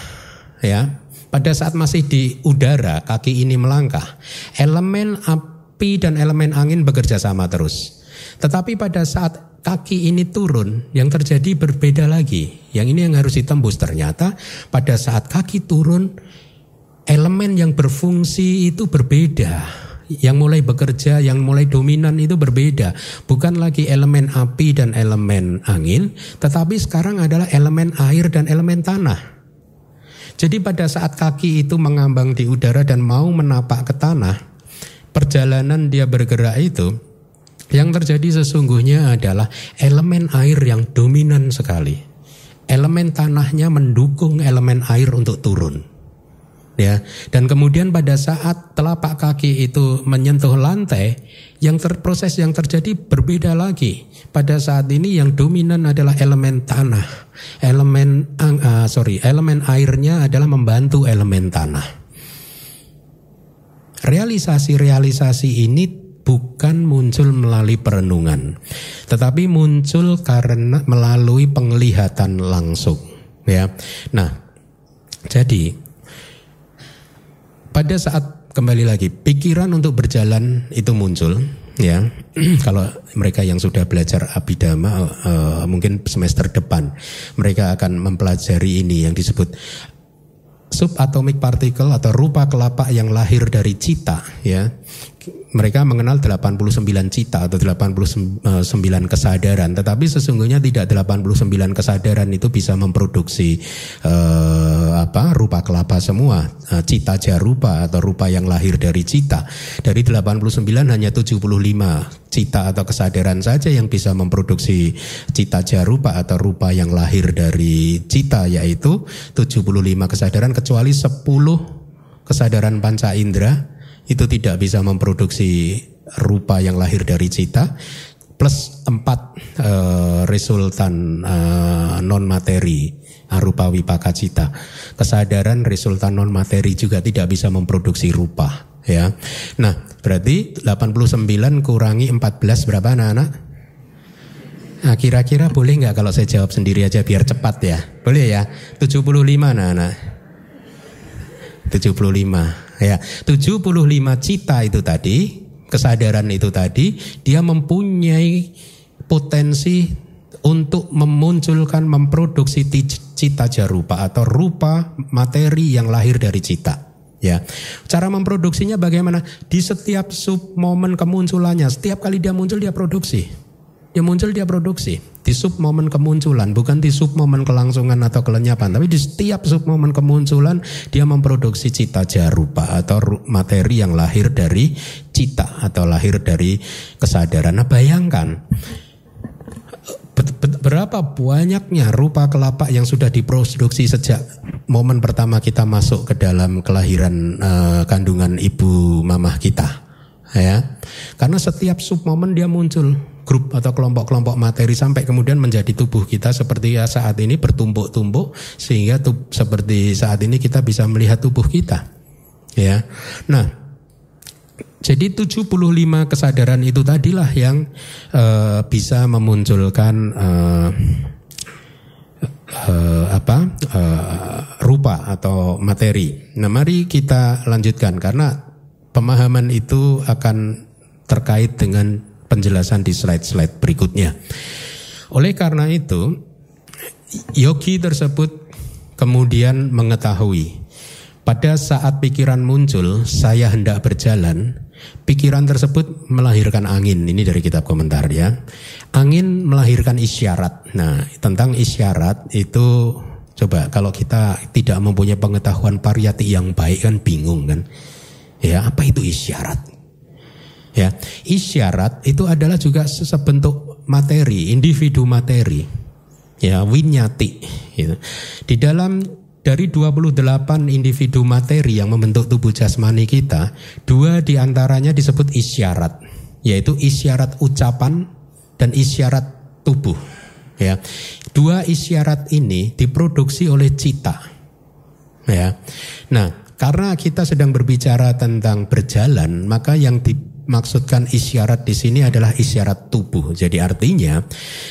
ya, pada saat masih di udara kaki ini melangkah, elemen api dan elemen angin bekerja sama terus. Tetapi pada saat kaki ini turun, yang terjadi berbeda lagi. Yang ini yang harus ditembus ternyata pada saat kaki turun elemen yang berfungsi itu berbeda. Yang mulai bekerja, yang mulai dominan itu berbeda. Bukan lagi elemen api dan elemen angin, tetapi sekarang adalah elemen air dan elemen tanah. Jadi pada saat kaki itu mengambang di udara dan mau menapak ke tanah, perjalanan dia bergerak itu, yang terjadi sesungguhnya adalah elemen air yang dominan sekali. Elemen tanahnya mendukung elemen air untuk turun ya. Dan kemudian pada saat telapak kaki itu menyentuh lantai yang terproses yang terjadi berbeda lagi. Pada saat ini yang dominan adalah elemen tanah. Elemen uh, sorry elemen airnya adalah membantu elemen tanah. Realisasi-realisasi ini bukan muncul melalui perenungan tetapi muncul karena melalui penglihatan langsung ya. Nah jadi pada saat kembali lagi pikiran untuk berjalan itu muncul ya. Kalau mereka yang sudah belajar abidama uh, mungkin semester depan mereka akan mempelajari ini yang disebut subatomic particle atau rupa kelapa yang lahir dari cita ya mereka mengenal 89 cita atau 89 kesadaran. Tetapi sesungguhnya tidak 89 kesadaran itu bisa memproduksi uh, apa rupa kelapa semua. Uh, cita jarupa atau rupa yang lahir dari cita. Dari 89 hanya 75 cita atau kesadaran saja yang bisa memproduksi cita jarupa atau rupa yang lahir dari cita yaitu 75 kesadaran kecuali 10 kesadaran panca indera itu tidak bisa memproduksi rupa yang lahir dari cita plus empat uh, resultan uh, non materi arupa wipaka cita kesadaran resultan non materi juga tidak bisa memproduksi rupa ya nah berarti 89 kurangi 14 berapa anak-anak Nah, kira-kira boleh nggak kalau saya jawab sendiri aja biar cepat ya? Boleh ya? 75 anak-anak. 75 ya 75 cita itu tadi kesadaran itu tadi dia mempunyai potensi untuk memunculkan memproduksi cita jarupa atau rupa materi yang lahir dari cita. Ya cara memproduksinya bagaimana? Di setiap sub momen kemunculannya setiap kali dia muncul dia produksi dia muncul dia produksi. Di sub momen kemunculan bukan di sub momen kelangsungan atau kelenyapan tapi di setiap sub momen kemunculan dia memproduksi cita jarupa atau materi yang lahir dari cita atau lahir dari kesadaran. Nah bayangkan berapa banyaknya rupa kelapa yang sudah diproduksi sejak momen pertama kita masuk ke dalam kelahiran uh, kandungan ibu mamah kita ya. Karena setiap sub momen dia muncul grup atau kelompok-kelompok materi sampai kemudian menjadi tubuh kita seperti ya saat ini bertumpuk-tumpuk sehingga tub, seperti saat ini kita bisa melihat tubuh kita. Ya. Nah, jadi 75 kesadaran itu tadilah yang uh, bisa memunculkan uh, uh, apa uh, rupa atau materi. Nah, mari kita lanjutkan karena pemahaman itu akan terkait dengan penjelasan di slide-slide berikutnya. Oleh karena itu, yogi tersebut kemudian mengetahui pada saat pikiran muncul, saya hendak berjalan, pikiran tersebut melahirkan angin. Ini dari kitab komentar ya. Angin melahirkan isyarat. Nah, tentang isyarat itu coba kalau kita tidak mempunyai pengetahuan pariyati yang baik kan bingung kan. Ya, apa itu isyarat? Ya, isyarat itu adalah juga sebentuk materi, individu materi. Ya, winyati gitu. Di dalam dari 28 individu materi yang membentuk tubuh jasmani kita, dua di antaranya disebut isyarat, yaitu isyarat ucapan dan isyarat tubuh. Ya, dua isyarat ini diproduksi oleh cita. Ya, nah karena kita sedang berbicara tentang berjalan, maka yang di maksudkan isyarat di sini adalah isyarat tubuh. Jadi artinya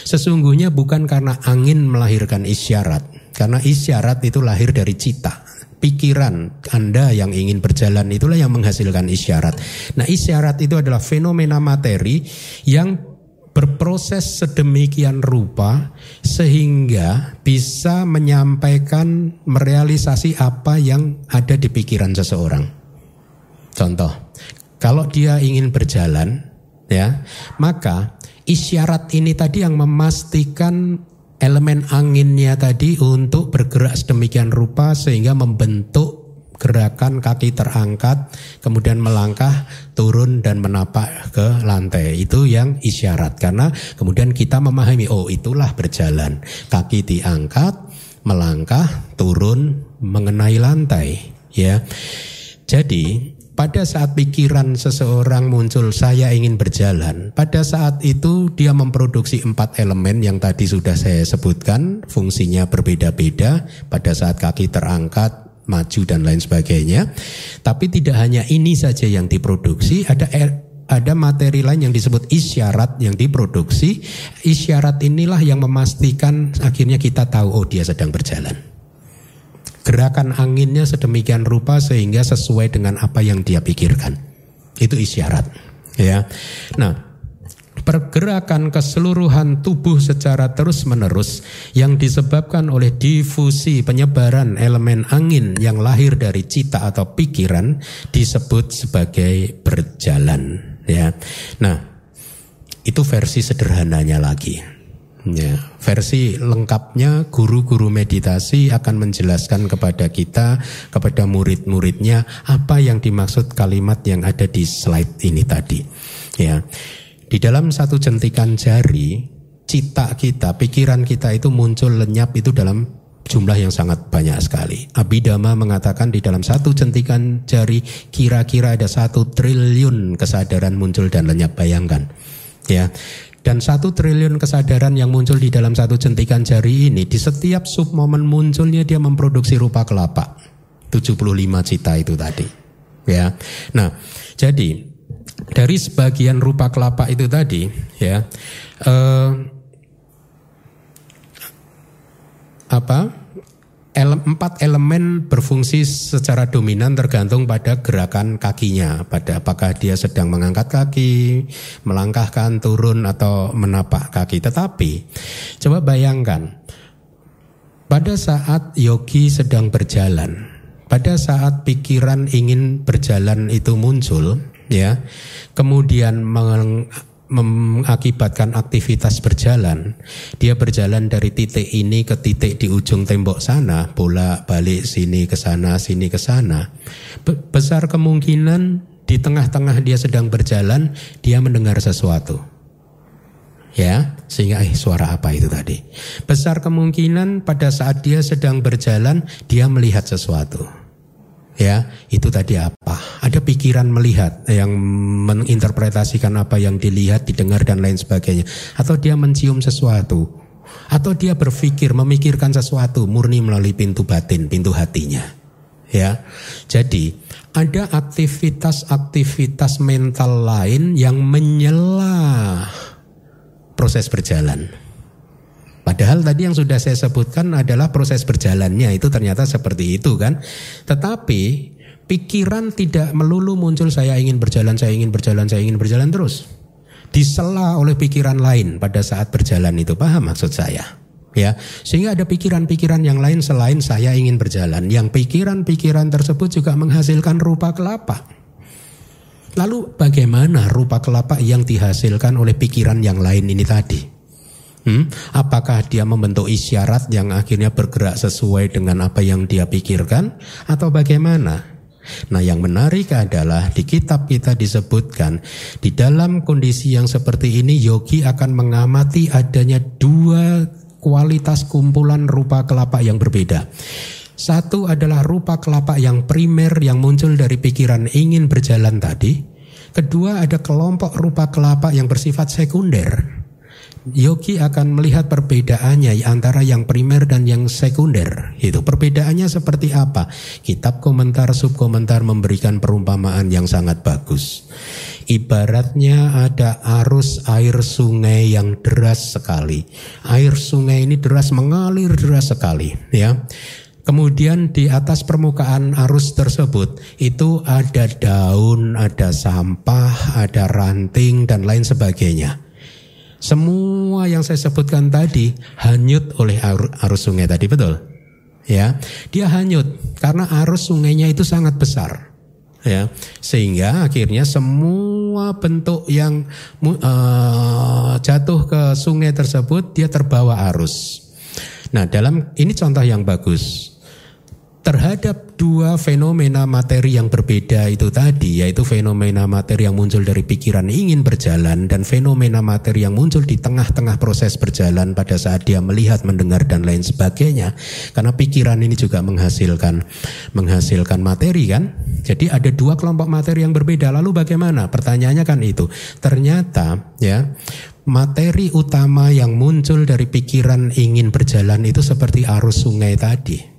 sesungguhnya bukan karena angin melahirkan isyarat, karena isyarat itu lahir dari cita. Pikiran Anda yang ingin berjalan itulah yang menghasilkan isyarat. Nah, isyarat itu adalah fenomena materi yang berproses sedemikian rupa sehingga bisa menyampaikan merealisasi apa yang ada di pikiran seseorang. Contoh, Kalau dia ingin berjalan, ya, maka isyarat ini tadi yang memastikan elemen anginnya tadi untuk bergerak sedemikian rupa sehingga membentuk gerakan kaki terangkat, kemudian melangkah, turun dan menapak ke lantai. Itu yang isyarat karena kemudian kita memahami oh itulah berjalan. Kaki diangkat, melangkah, turun mengenai lantai, ya. Jadi pada saat pikiran seseorang muncul saya ingin berjalan, pada saat itu dia memproduksi empat elemen yang tadi sudah saya sebutkan, fungsinya berbeda-beda. Pada saat kaki terangkat, maju dan lain sebagainya. Tapi tidak hanya ini saja yang diproduksi, ada er, ada materi lain yang disebut isyarat yang diproduksi. Isyarat inilah yang memastikan akhirnya kita tahu oh dia sedang berjalan. Gerakan anginnya sedemikian rupa sehingga sesuai dengan apa yang dia pikirkan. Itu isyarat, ya. Nah, pergerakan keseluruhan tubuh secara terus-menerus yang disebabkan oleh difusi penyebaran elemen angin yang lahir dari cita atau pikiran disebut sebagai berjalan ya. Nah, itu versi sederhananya lagi. Ya, versi lengkapnya guru-guru meditasi akan menjelaskan kepada kita, kepada murid-muridnya apa yang dimaksud kalimat yang ada di slide ini tadi. Ya. Di dalam satu jentikan jari, cita kita, pikiran kita itu muncul lenyap itu dalam jumlah yang sangat banyak sekali. Abhidhamma mengatakan di dalam satu jentikan jari kira-kira ada satu triliun kesadaran muncul dan lenyap. Bayangkan, ya. Dan satu triliun kesadaran yang muncul di dalam satu jentikan jari ini di setiap sub momen munculnya dia memproduksi rupa kelapa. 75 cita itu tadi. Ya. Nah, jadi dari sebagian rupa kelapa itu tadi ya eh, apa ele, empat elemen berfungsi secara dominan tergantung pada gerakan kakinya. Pada apakah dia sedang mengangkat kaki melangkahkan turun atau menapak kaki. Tetapi coba bayangkan pada saat yogi sedang berjalan pada saat pikiran ingin berjalan itu muncul ya kemudian meng, mengakibatkan aktivitas berjalan. Dia berjalan dari titik ini ke titik di ujung tembok sana bolak balik sini ke sana sini ke sana. Besar kemungkinan di tengah-tengah dia sedang berjalan dia mendengar sesuatu. Ya sehingga eh suara apa itu tadi? Besar kemungkinan pada saat dia sedang berjalan dia melihat sesuatu ya itu tadi apa? Ada pikiran melihat yang menginterpretasikan apa yang dilihat didengar dan lain sebagainya. Atau dia mencium sesuatu. Atau dia berpikir memikirkan sesuatu murni melalui pintu batin pintu hatinya. Ya jadi ada aktivitas-aktivitas mental lain yang menyela proses berjalan Padahal tadi yang sudah saya sebutkan adalah proses berjalannya itu ternyata seperti itu kan. Tetapi pikiran tidak melulu muncul saya ingin berjalan, saya ingin berjalan, saya ingin berjalan terus. Disela oleh pikiran lain pada saat berjalan itu paham maksud saya. Ya, sehingga ada pikiran-pikiran yang lain selain saya ingin berjalan. Yang pikiran-pikiran tersebut juga menghasilkan rupa kelapa. Lalu bagaimana rupa kelapa yang dihasilkan oleh pikiran yang lain ini tadi? Hmm? Apakah dia membentuk isyarat yang akhirnya bergerak sesuai dengan apa yang dia pikirkan atau bagaimana? Nah, yang menarik adalah di kitab kita disebutkan di dalam kondisi yang seperti ini yogi akan mengamati adanya dua kualitas kumpulan rupa kelapa yang berbeda. Satu adalah rupa kelapa yang primer yang muncul dari pikiran ingin berjalan tadi. Kedua ada kelompok rupa kelapa yang bersifat sekunder Yogi akan melihat perbedaannya antara yang primer dan yang sekunder. Itu perbedaannya seperti apa? Kitab komentar subkomentar memberikan perumpamaan yang sangat bagus. Ibaratnya ada arus air sungai yang deras sekali. Air sungai ini deras mengalir deras sekali, ya. Kemudian di atas permukaan arus tersebut itu ada daun, ada sampah, ada ranting dan lain sebagainya. Semua yang saya sebutkan tadi hanyut oleh arus sungai tadi, betul? Ya, dia hanyut karena arus sungainya itu sangat besar. ya sehingga akhirnya semua bentuk yang uh, jatuh ke sungai tersebut dia terbawa arus. Nah, dalam ini contoh yang bagus terhadap dua fenomena materi yang berbeda itu tadi, yaitu fenomena materi yang muncul dari pikiran ingin berjalan dan fenomena materi yang muncul di tengah-tengah proses berjalan pada saat dia melihat, mendengar dan lain sebagainya. Karena pikiran ini juga menghasilkan menghasilkan materi kan. Jadi ada dua kelompok materi yang berbeda. Lalu bagaimana? Pertanyaannya kan itu. Ternyata ya materi utama yang muncul dari pikiran ingin berjalan itu seperti arus sungai tadi.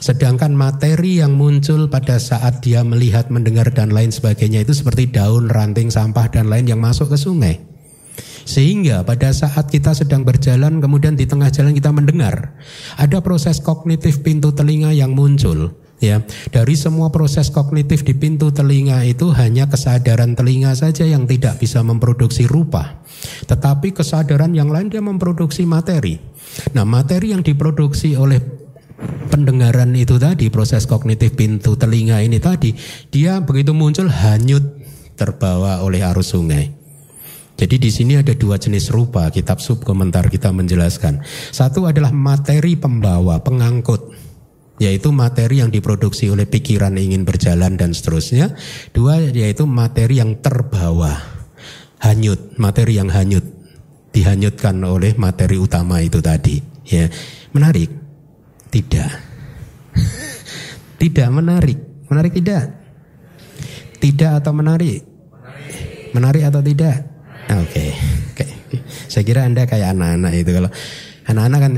Sedangkan materi yang muncul pada saat dia melihat, mendengar dan lain sebagainya itu seperti daun, ranting, sampah dan lain yang masuk ke sungai. Sehingga pada saat kita sedang berjalan kemudian di tengah jalan kita mendengar ada proses kognitif pintu telinga yang muncul ya. Dari semua proses kognitif di pintu telinga itu hanya kesadaran telinga saja yang tidak bisa memproduksi rupa. Tetapi kesadaran yang lain dia memproduksi materi. Nah, materi yang diproduksi oleh pendengaran itu tadi, proses kognitif pintu telinga ini tadi, dia begitu muncul hanyut terbawa oleh arus sungai. Jadi di sini ada dua jenis rupa, kitab sub komentar kita menjelaskan. Satu adalah materi pembawa, pengangkut, yaitu materi yang diproduksi oleh pikiran ingin berjalan dan seterusnya. Dua yaitu materi yang terbawa, hanyut, materi yang hanyut, dihanyutkan oleh materi utama itu tadi. Ya, menarik. Tidak. tidak menarik. Menarik tidak? Tidak atau menarik? Menarik atau tidak? Oke. Okay. Okay. Saya kira Anda kayak anak-anak itu kalau anak-anak kan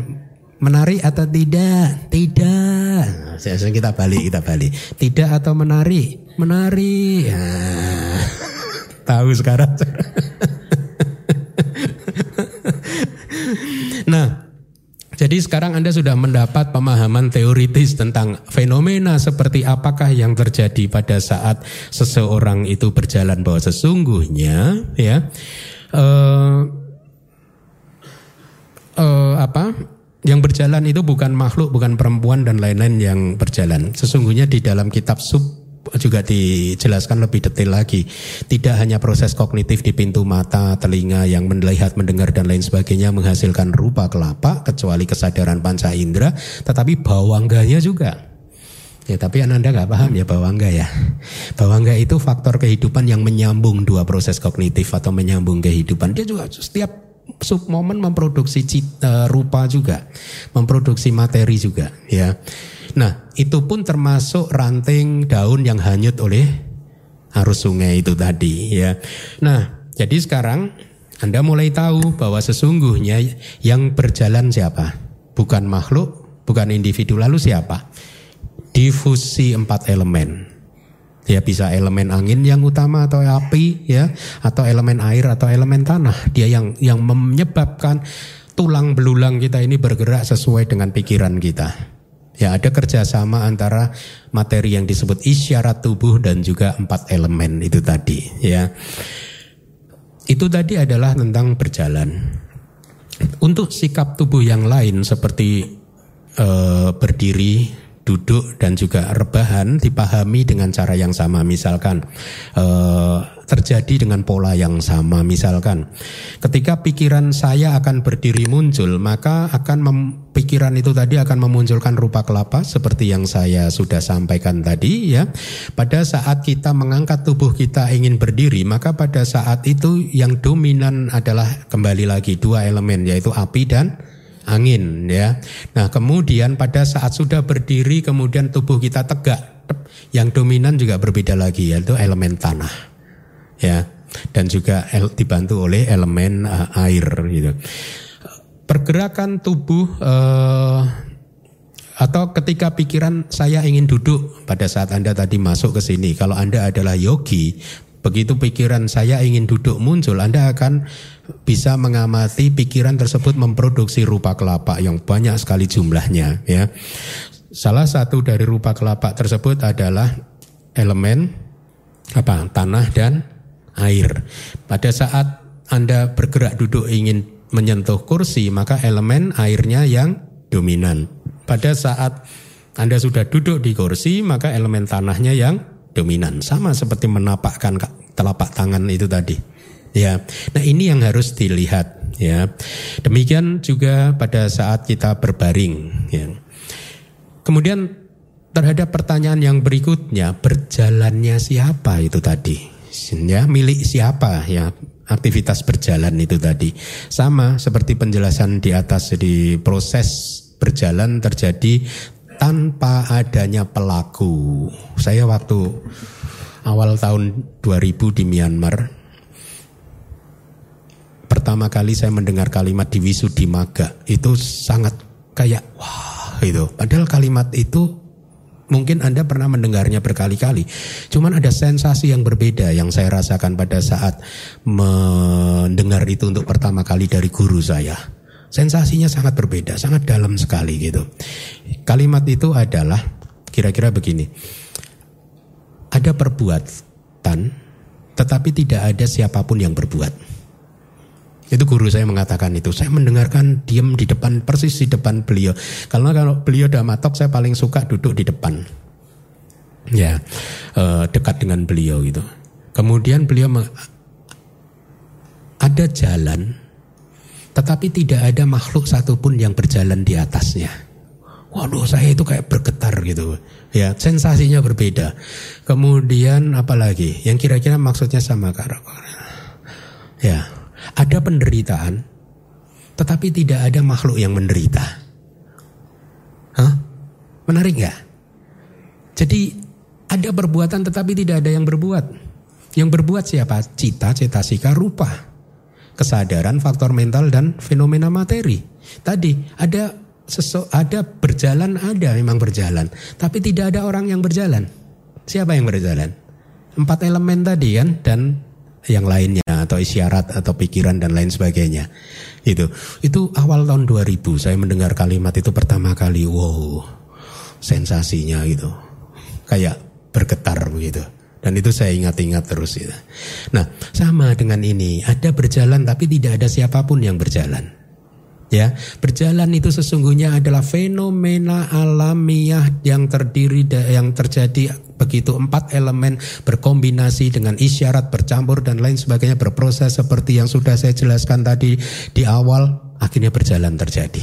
menarik atau tidak? Tidak. Saya kita balik, kita balik. Tidak atau menarik? Menarik. Nah, tahu sekarang. nah, jadi sekarang Anda sudah mendapat pemahaman teoritis tentang fenomena seperti apakah yang terjadi pada saat seseorang itu berjalan bahwa sesungguhnya ya uh, uh, apa yang berjalan itu bukan makhluk, bukan perempuan dan lain-lain yang berjalan. Sesungguhnya di dalam kitab sub juga dijelaskan lebih detail lagi. Tidak hanya proses kognitif di pintu mata, telinga yang melihat, mendengar dan lain sebagainya menghasilkan rupa kelapa kecuali kesadaran panca indera, tetapi bawangganya juga. Ya, tapi Anda nggak paham ya bawangga ya. Bawangga itu faktor kehidupan yang menyambung dua proses kognitif atau menyambung kehidupan. Dia juga setiap sub momen memproduksi cita, rupa juga, memproduksi materi juga, ya. Nah, itu pun termasuk ranting daun yang hanyut oleh arus sungai itu tadi ya. Nah, jadi sekarang Anda mulai tahu bahwa sesungguhnya yang berjalan siapa? Bukan makhluk, bukan individu lalu siapa? Difusi empat elemen. Ya bisa elemen angin yang utama atau api ya atau elemen air atau elemen tanah. Dia yang yang menyebabkan tulang belulang kita ini bergerak sesuai dengan pikiran kita. Ya ada kerjasama antara materi yang disebut isyarat tubuh dan juga empat elemen itu tadi. Ya itu tadi adalah tentang berjalan. Untuk sikap tubuh yang lain seperti uh, berdiri, duduk dan juga rebahan dipahami dengan cara yang sama. Misalkan eh, terjadi dengan pola yang sama. Misalkan ketika pikiran saya akan berdiri muncul maka akan mem, pikiran itu tadi akan memunculkan rupa kelapa seperti yang saya sudah sampaikan tadi ya. Pada saat kita mengangkat tubuh kita ingin berdiri maka pada saat itu yang dominan adalah kembali lagi dua elemen yaitu api dan angin ya. Nah, kemudian pada saat sudah berdiri kemudian tubuh kita tegak, yang dominan juga berbeda lagi yaitu elemen tanah. Ya. Dan juga dibantu oleh elemen uh, air gitu. Pergerakan tubuh uh, atau ketika pikiran saya ingin duduk pada saat Anda tadi masuk ke sini, kalau Anda adalah yogi, begitu pikiran saya ingin duduk muncul, Anda akan bisa mengamati pikiran tersebut memproduksi rupa kelapa yang banyak sekali jumlahnya ya. Salah satu dari rupa kelapa tersebut adalah elemen apa? tanah dan air. Pada saat Anda bergerak duduk ingin menyentuh kursi, maka elemen airnya yang dominan. Pada saat Anda sudah duduk di kursi, maka elemen tanahnya yang dominan. Sama seperti menapakkan telapak tangan itu tadi. Ya, nah ini yang harus dilihat. Ya, demikian juga pada saat kita berbaring. Ya. Kemudian terhadap pertanyaan yang berikutnya, berjalannya siapa itu tadi? Ya, milik siapa ya aktivitas berjalan itu tadi? Sama seperti penjelasan di atas di proses berjalan terjadi tanpa adanya pelaku. Saya waktu awal tahun 2000 di Myanmar pertama kali saya mendengar kalimat di Maga itu sangat kayak wah itu. Padahal kalimat itu mungkin Anda pernah mendengarnya berkali-kali. Cuman ada sensasi yang berbeda yang saya rasakan pada saat mendengar itu untuk pertama kali dari guru saya. Sensasinya sangat berbeda, sangat dalam sekali gitu. Kalimat itu adalah kira-kira begini. Ada perbuatan tetapi tidak ada siapa pun yang berbuat. Itu guru saya mengatakan itu. Saya mendengarkan diam di depan persis di depan beliau. Karena kalau beliau udah matok saya paling suka duduk di depan. Ya, eh, dekat dengan beliau gitu. Kemudian beliau ada jalan tetapi tidak ada makhluk satupun yang berjalan di atasnya. Waduh, saya itu kayak bergetar gitu. Ya, sensasinya berbeda. Kemudian apalagi yang kira-kira maksudnya sama karakter. Ya, ada penderitaan, tetapi tidak ada makhluk yang menderita. Hah? Menarik nggak? Jadi ada perbuatan tetapi tidak ada yang berbuat. Yang berbuat siapa? Cita, cetasika, rupa kesadaran, faktor mental dan fenomena materi. Tadi ada sesu, ada berjalan ada memang berjalan, tapi tidak ada orang yang berjalan. Siapa yang berjalan? Empat elemen tadi kan dan yang lainnya atau isyarat atau pikiran dan lain sebagainya. Itu. Itu awal tahun 2000 saya mendengar kalimat itu pertama kali. Wow. Sensasinya gitu. Kayak bergetar begitu. Dan itu saya ingat-ingat terus itu. Nah, sama dengan ini, ada berjalan tapi tidak ada siapa pun yang berjalan. Ya, berjalan itu sesungguhnya adalah fenomena alamiah yang terdiri yang terjadi begitu empat elemen berkombinasi dengan isyarat bercampur dan lain sebagainya berproses seperti yang sudah saya jelaskan tadi di awal akhirnya berjalan terjadi.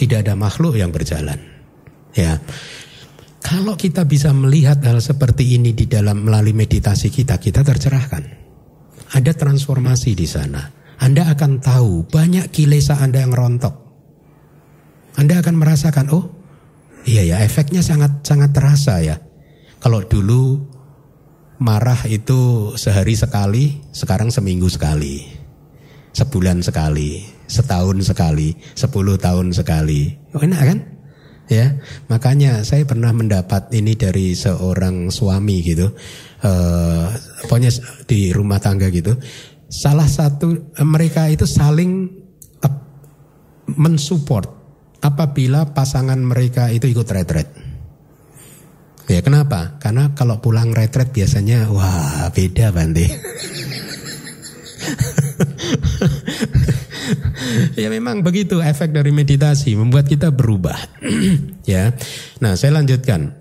Tidak ada makhluk yang berjalan. Ya. Kalau kita bisa melihat hal seperti ini di dalam melalui meditasi kita, kita tercerahkan. Ada transformasi di sana. Anda akan tahu banyak kilesa Anda yang rontok. Anda akan merasakan, oh iya ya efeknya sangat sangat terasa ya. Kalau dulu marah itu sehari sekali, sekarang seminggu sekali. Sebulan sekali, setahun sekali, sepuluh tahun sekali. Oh, enak kan? Ya makanya saya pernah mendapat ini dari seorang suami gitu. Uh, pokoknya di rumah tangga gitu. Salah satu mereka itu saling uh, mensupport apabila pasangan mereka itu ikut retret. Ya kenapa? Karena kalau pulang retret biasanya wah beda Bante ya memang begitu efek dari meditasi membuat kita berubah. ya. Nah, saya lanjutkan.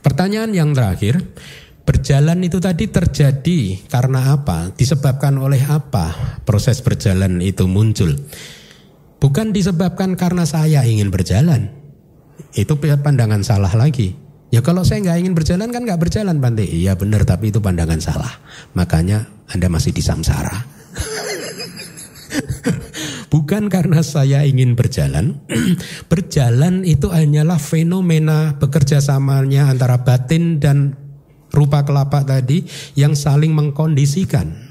Pertanyaan yang terakhir, berjalan itu tadi terjadi karena apa? Disebabkan oleh apa proses berjalan itu muncul? Bukan disebabkan karena saya ingin berjalan. Itu pandangan salah lagi. Ya kalau saya nggak ingin berjalan kan nggak berjalan Bante. Iya benar tapi itu pandangan salah. Makanya Anda masih di samsara. Bukan karena saya ingin berjalan. berjalan itu hanyalah fenomena bekerja samanya antara batin dan rupa kelapa tadi yang saling mengkondisikan.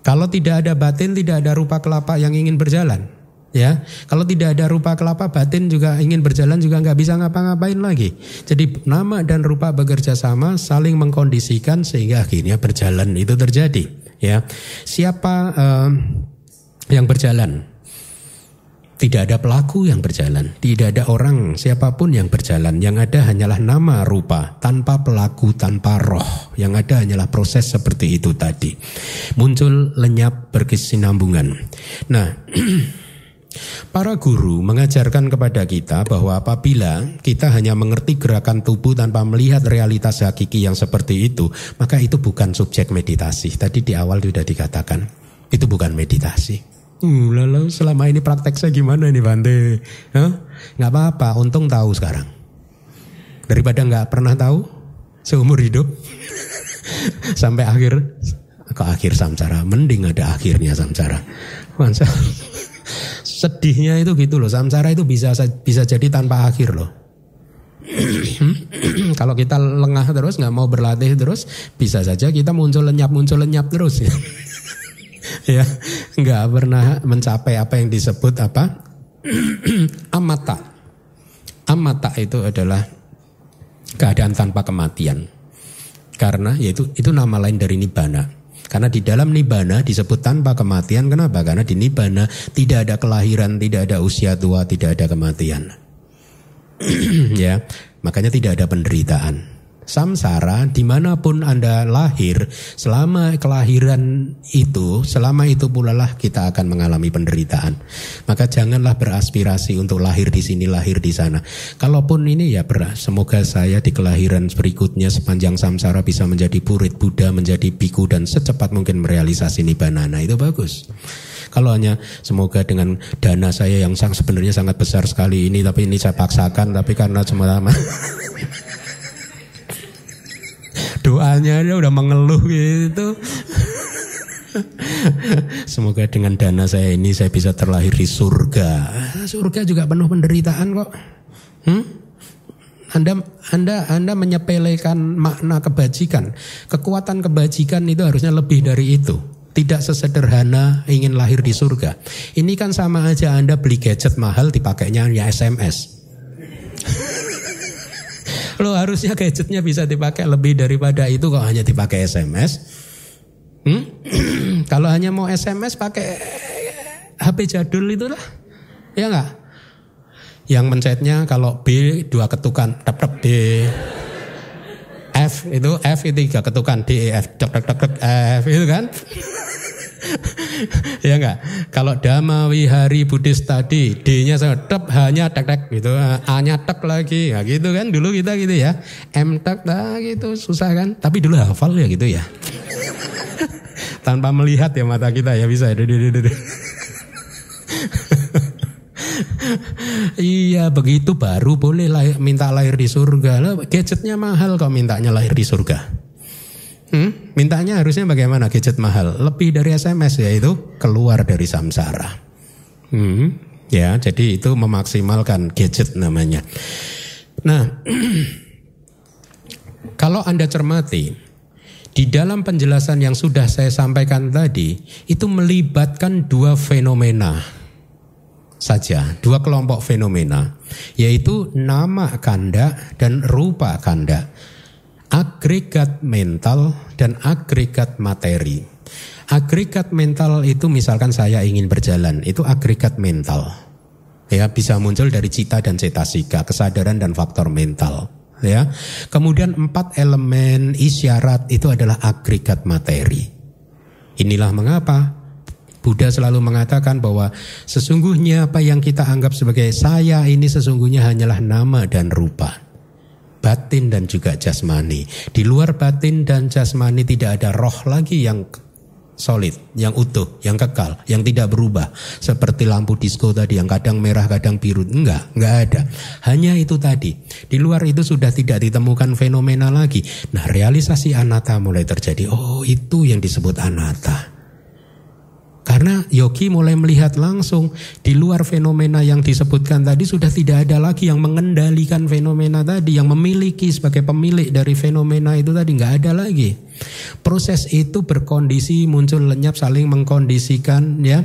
Kalau tidak ada batin, tidak ada rupa kelapa yang ingin berjalan. Ya, kalau tidak ada rupa kelapa, batin juga ingin berjalan juga nggak bisa ngapa-ngapain lagi. Jadi nama dan rupa bekerja sama, saling mengkondisikan sehingga akhirnya berjalan itu terjadi. Ya, siapa uh, yang berjalan? Tidak ada pelaku yang berjalan, tidak ada orang siapa pun yang berjalan. Yang ada hanyalah nama rupa, tanpa pelaku, tanpa roh. Yang ada hanyalah proses seperti itu tadi. Muncul lenyap berkesinambungan. Nah, Para guru mengajarkan kepada kita bahwa apabila kita hanya mengerti gerakan tubuh tanpa melihat realitas hakiki yang seperti itu, maka itu bukan subjek meditasi. Tadi di awal sudah dikatakan, itu bukan meditasi. Uh, lalu selama ini praktek saya gimana nih Bante? Huh? Nggak apa-apa, untung tahu sekarang. Daripada nggak pernah tahu seumur hidup sampai akhir ke akhir samsara, mending ada akhirnya samsara. Masa sedihnya itu gitu loh, samsara itu bisa bisa jadi tanpa akhir loh. Kalau kita lengah terus nggak mau berlatih terus bisa saja kita muncul lenyap muncul lenyap terus ya. ya nggak pernah mencapai apa yang disebut apa amata. Amata itu adalah keadaan tanpa kematian. Karena yaitu itu nama lain dari nibana. Karena di dalam nibana disebut tanpa kematian. Kenapa? Karena di nibana tidak ada kelahiran, tidak ada usia tua, tidak ada kematian. ya, makanya tidak ada penderitaan samsara di mana pun Anda lahir, selama kelahiran itu, selama itu pula lah kita akan mengalami penderitaan. Maka janganlah beraspirasi untuk lahir di sini, lahir di sana. Kalaupun ini ya beras, semoga saya di kelahiran berikutnya sepanjang samsara bisa menjadi purit Buddha, menjadi biku dan secepat mungkin merealisasi nibbana. Nah itu bagus. Kalau hanya semoga dengan dana saya yang sang sebenarnya sangat besar sekali ini, tapi ini saya paksakan, tapi karena semua doanya dia udah mengeluh gitu. Semoga dengan dana saya ini saya bisa terlahir di surga. Surga juga penuh penderitaan kok. Hmm? Anda Anda Anda menyepelekan makna kebajikan. Kekuatan kebajikan itu harusnya lebih dari itu. Tidak sesederhana ingin lahir di surga. Ini kan sama aja Anda beli gadget mahal dipakainya ya SMS. Lo harusnya gadgetnya bisa dipakai lebih daripada itu kok hanya dipakai SMS. Hmm? Kalau hanya mau SMS pakai HP jadul itu lah. Ya enggak? Yang mencetnya kalau B dua ketukan, tep tep D. F itu F itu tiga ketukan D E F tek tek tek F itu kan. Ya enggak? Kalau Dhamma Wihari Buddhis tadi D-nya tetap hanya tek tek gitu, A-nya tek lagi, ya gitu kan dulu kita gitu ya. M tek nah gitu susah kan? Tapi dulu hafal ya gitu ya. Tanpa melihat ya mata kita ya bisa. iya begitu baru boleh lahir, minta lahir di surga. gadgetnya mahal kok mintanya lahir di surga. Hmm, mintanya harusnya bagaimana gadget mahal? Lebih dari SMS yaitu keluar dari samsara. Hmm, ya, jadi itu memaksimalkan gadget namanya. Nah, kalau Anda cermati di dalam penjelasan yang sudah saya sampaikan tadi itu melibatkan dua fenomena saja, dua kelompok fenomena, yaitu nama kanda dan rupa kanda agregat mental dan agregat materi. Agregat mental itu misalkan saya ingin berjalan, itu agregat mental. Ya, bisa muncul dari cita dan cetasika, kesadaran dan faktor mental. Ya. Kemudian empat elemen isyarat itu adalah agregat materi. Inilah mengapa Buddha selalu mengatakan bahwa sesungguhnya apa yang kita anggap sebagai saya ini sesungguhnya hanyalah nama dan rupa batin dan juga jasmani. Di luar batin dan jasmani tidak ada roh lagi yang solid, yang utuh, yang kekal, yang tidak berubah. Seperti lampu disco tadi yang kadang merah, kadang biru. Enggak, enggak ada. Hanya itu tadi. Di luar itu sudah tidak ditemukan fenomena lagi. Nah, realisasi anata mulai terjadi. Oh, itu yang disebut anata. Karena Yogi mulai melihat langsung di luar fenomena yang disebutkan tadi sudah tidak ada lagi yang mengendalikan fenomena tadi, yang memiliki sebagai pemilik dari fenomena itu tadi nggak ada lagi. Proses itu berkondisi muncul lenyap saling mengkondisikan ya.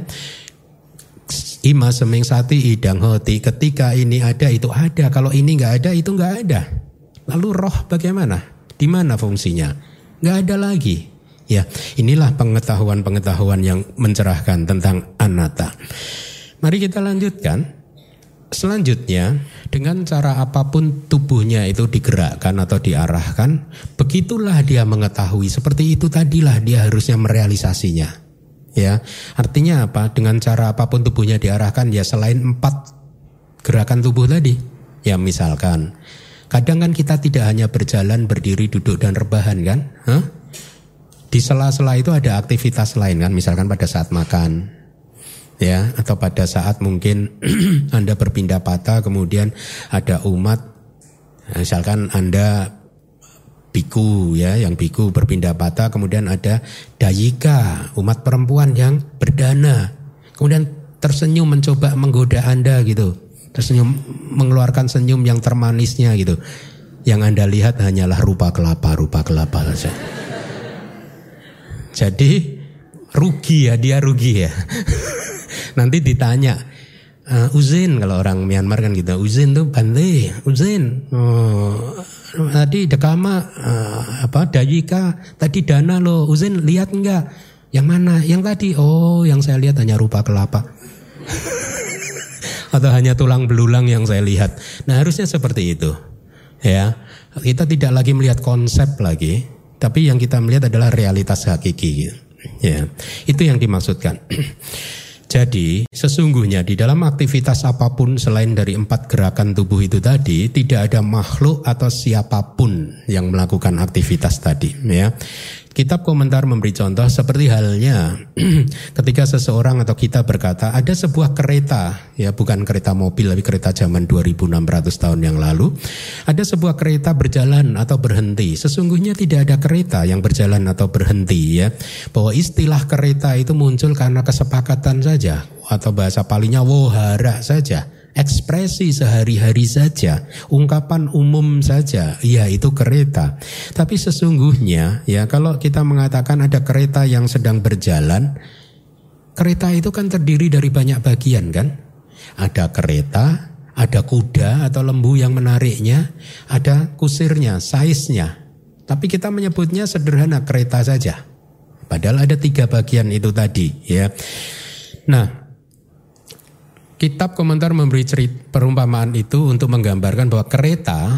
Ima seming sati idang hoti ketika ini ada itu ada kalau ini nggak ada itu nggak ada. Lalu roh bagaimana? Di mana fungsinya? Nggak ada lagi. Ya, inilah pengetahuan-pengetahuan yang mencerahkan tentang anatta. Mari kita lanjutkan. Selanjutnya, dengan cara apa pun tubuhnya itu digerakkan atau diarahkan, begitulah dia mengetahui. Seperti itu tadilah dia harusnya merealisasinya. Ya, artinya apa? Dengan cara apa pun tubuhnya diarahkan ya selain empat gerakan tubuh tadi. Ya misalkan, kadang kan kita tidak hanya berjalan, berdiri, duduk dan rebahan kan? Hah? Di sela-sela itu ada aktivitas lain kan, misalkan pada saat makan, ya atau pada saat mungkin Anda berpindah patah kemudian ada umat misalkan Anda biku ya yang biku berpindah patah kemudian ada dayika umat perempuan yang berdana. Kemudian tersenyum mencoba menggoda Anda gitu. Tersenyum mengeluarkan senyum yang termanisnya gitu. Yang Anda lihat hanyalah rupa kelapa rupa kelapa saja jadi rugi ya dia rugi ya. Nanti ditanya uh, Uzin kalau orang Myanmar kan gitu Uzin tuh bante Uzin oh, tadi dekama uh, apa Dayika tadi dana lo Uzin lihat enggak? Yang mana? Yang tadi? Oh yang saya lihat hanya rupa kelapa. Atau hanya tulang belulang yang saya lihat. Nah harusnya seperti itu ya. Kita tidak lagi melihat konsep lagi tapi yang kita melihat adalah realitas hakiki ya itu yang dimaksudkan Jadi sesungguhnya di dalam aktivitas apa pun selain dari empat gerakan tubuh itu tadi tidak ada makhluk atau siapa pun yang melakukan aktivitas tadi ya. Kitab komentar memberi contoh seperti halnya ketika seseorang atau kita berkata ada sebuah kereta, ya bukan kereta mobil tapi kereta zaman 2600 tahun yang lalu, ada sebuah kereta berjalan atau berhenti. Sesungguhnya tidak ada kereta yang berjalan atau berhenti ya. Bahwa istilah kereta itu muncul karena kesepakatan saja atau bahasa palingnya wohara saja ekspresi sehari-hari saja, ungkapan umum saja, ya itu kereta. Tapi sesungguhnya ya kalau kita mengatakan ada kereta yang sedang berjalan, kereta itu kan terdiri dari banyak bagian kan? Ada kereta, ada kuda atau lembu yang menariknya, ada kusirnya, saiznya. Tapi kita menyebutnya sederhana kereta saja. Padahal ada tiga bagian itu tadi ya. Nah, Kitab komentar memberi cerita perumpamaan itu untuk menggambarkan bahwa kereta,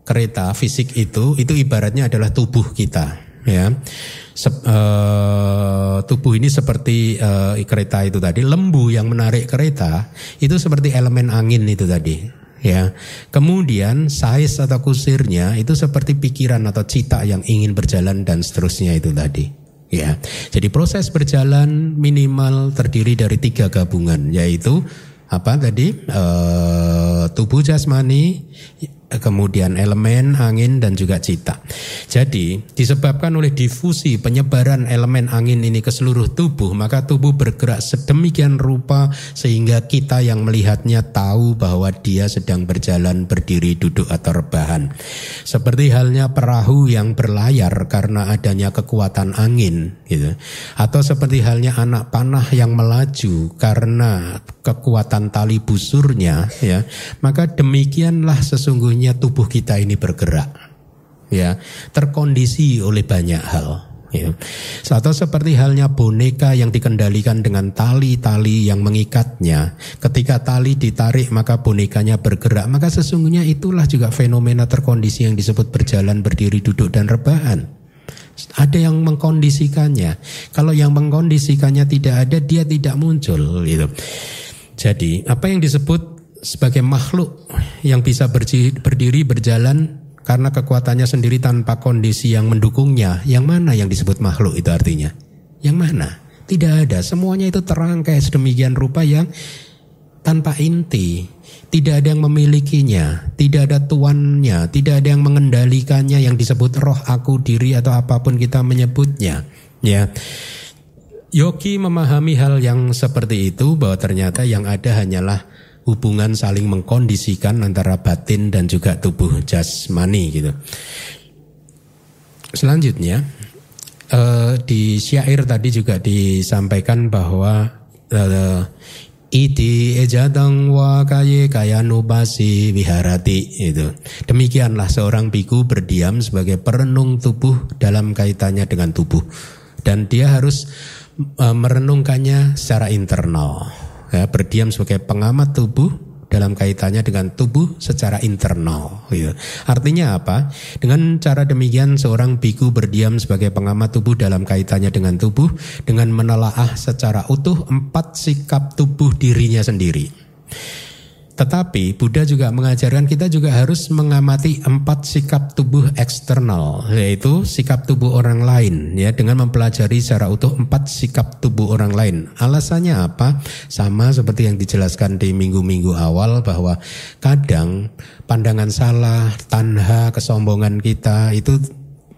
kereta fisik itu itu ibaratnya adalah tubuh kita, ya. Sep, uh, tubuh ini seperti uh, kereta itu tadi, lembu yang menarik kereta itu seperti elemen angin itu tadi, ya. Kemudian size atau kusirnya itu seperti pikiran atau cita yang ingin berjalan dan seterusnya itu tadi. Ya, jadi proses berjalan minimal terdiri dari tiga gabungan, yaitu apa tadi? E, tubuh jasmani kemudian elemen angin dan juga cita. Jadi disebabkan oleh difusi penyebaran elemen angin ini ke seluruh tubuh, maka tubuh bergerak sedemikian rupa sehingga kita yang melihatnya tahu bahwa dia sedang berjalan, berdiri, duduk atau rebahan. Seperti halnya perahu yang berlayar karena adanya kekuatan angin, gitu. Atau seperti halnya anak panah yang melaju karena kekuatan tali busurnya, ya. Maka demikianlah sesungguhnya sesungguhnya tubuh kita ini bergerak ya terkondisi oleh banyak hal ya. Atau seperti halnya boneka yang dikendalikan dengan tali-tali yang mengikatnya. Ketika tali ditarik maka bonekanya bergerak. Maka sesungguhnya itulah juga fenomena terkondisi yang disebut berjalan, berdiri, duduk dan rebahan. Ada yang mengkondisikannya. Kalau yang mengkondisikannya tidak ada, dia tidak muncul gitu. Jadi, apa yang disebut sebagai makhluk yang bisa berdiri berjalan karena kekuatannya sendiri tanpa kondisi yang mendukungnya. Yang mana yang disebut makhluk itu artinya? Yang mana? Tidak ada. Semuanya itu terangkai sedemikian rupa yang tanpa inti. Tidak ada yang memilikinya, tidak ada tuannya, tidak ada yang mengendalikannya yang disebut roh aku diri atau apa pun kita menyebutnya. Ya. Yogi memahami hal yang seperti itu bahwa ternyata yang ada hanyalah hubungan saling mengkondisikan antara batin dan juga tubuh jasmani gitu. Selanjutnya uh, di syair tadi juga disampaikan bahwa uh, Iti ejadang wa kaye kaya nubasi wiharati itu. Demikianlah seorang biku berdiam sebagai perenung tubuh dalam kaitannya dengan tubuh. Dan dia harus uh, merenungkannya secara internal ya, berdiam sebagai pengamat tubuh dalam kaitannya dengan tubuh secara internal. Gitu. Artinya apa? Dengan cara demikian seorang biku berdiam sebagai pengamat tubuh dalam kaitannya dengan tubuh dengan menelaah secara utuh empat sikap tubuh dirinya sendiri. Tetapi Buddha juga mengajarkan kita juga harus mengamati empat sikap tubuh eksternal, yaitu sikap tubuh orang lain, ya dengan mempelajari secara utuh empat sikap tubuh orang lain. Alasannya apa? Sama seperti yang dijelaskan di minggu-minggu awal bahwa kadang pandangan salah, tanha, kesombongan kita itu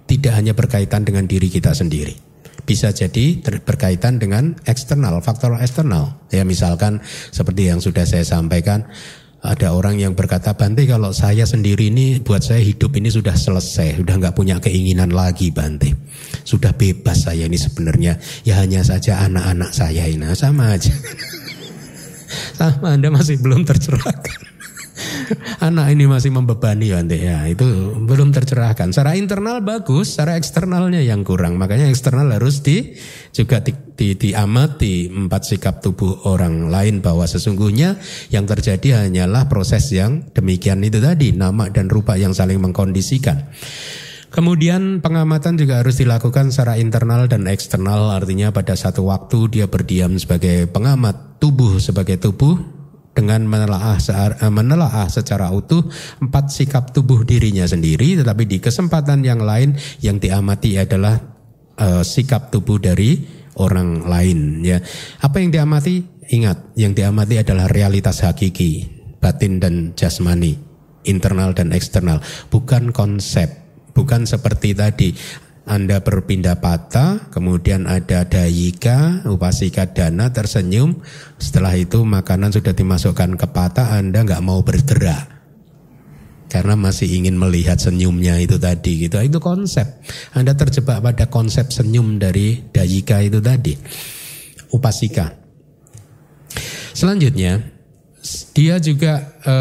tidak hanya berkaitan dengan diri kita sendiri bisa jadi berkaitan dengan eksternal, faktor eksternal. Ya misalkan seperti yang sudah saya sampaikan, ada orang yang berkata Bante kalau saya sendiri ini buat saya hidup ini sudah selesai, sudah nggak punya keinginan lagi Bante, sudah bebas saya ini sebenarnya ya hanya saja anak-anak saya ini sama aja, sama Anda masih belum tercerahkan. Anak ini masih membebani ya, ya itu belum tercerahkan. Secara internal bagus, secara eksternalnya yang kurang. Makanya eksternal harus di juga di, di, diamati empat sikap tubuh orang lain bahwa sesungguhnya yang terjadi hanyalah proses yang demikian itu tadi nama dan rupa yang saling mengkondisikan. Kemudian pengamatan juga harus dilakukan secara internal dan eksternal artinya pada satu waktu dia berdiam sebagai pengamat tubuh sebagai tubuh dengan menelaah, eh, menelaah secara utuh empat sikap tubuh dirinya sendiri, tetapi di kesempatan yang lain yang diamati adalah uh, sikap tubuh dari orang lain. Ya, apa yang diamati? Ingat, yang diamati adalah realitas hakiki, batin dan jasmani, internal dan eksternal, bukan konsep, bukan seperti tadi anda berpindah patah, kemudian ada dayika, upasika dana tersenyum. Setelah itu makanan sudah dimasukkan ke patah, Anda nggak mau bergerak karena masih ingin melihat senyumnya itu tadi gitu. Itu konsep. Anda terjebak pada konsep senyum dari dayika itu tadi. Upasika. Selanjutnya, dia juga e,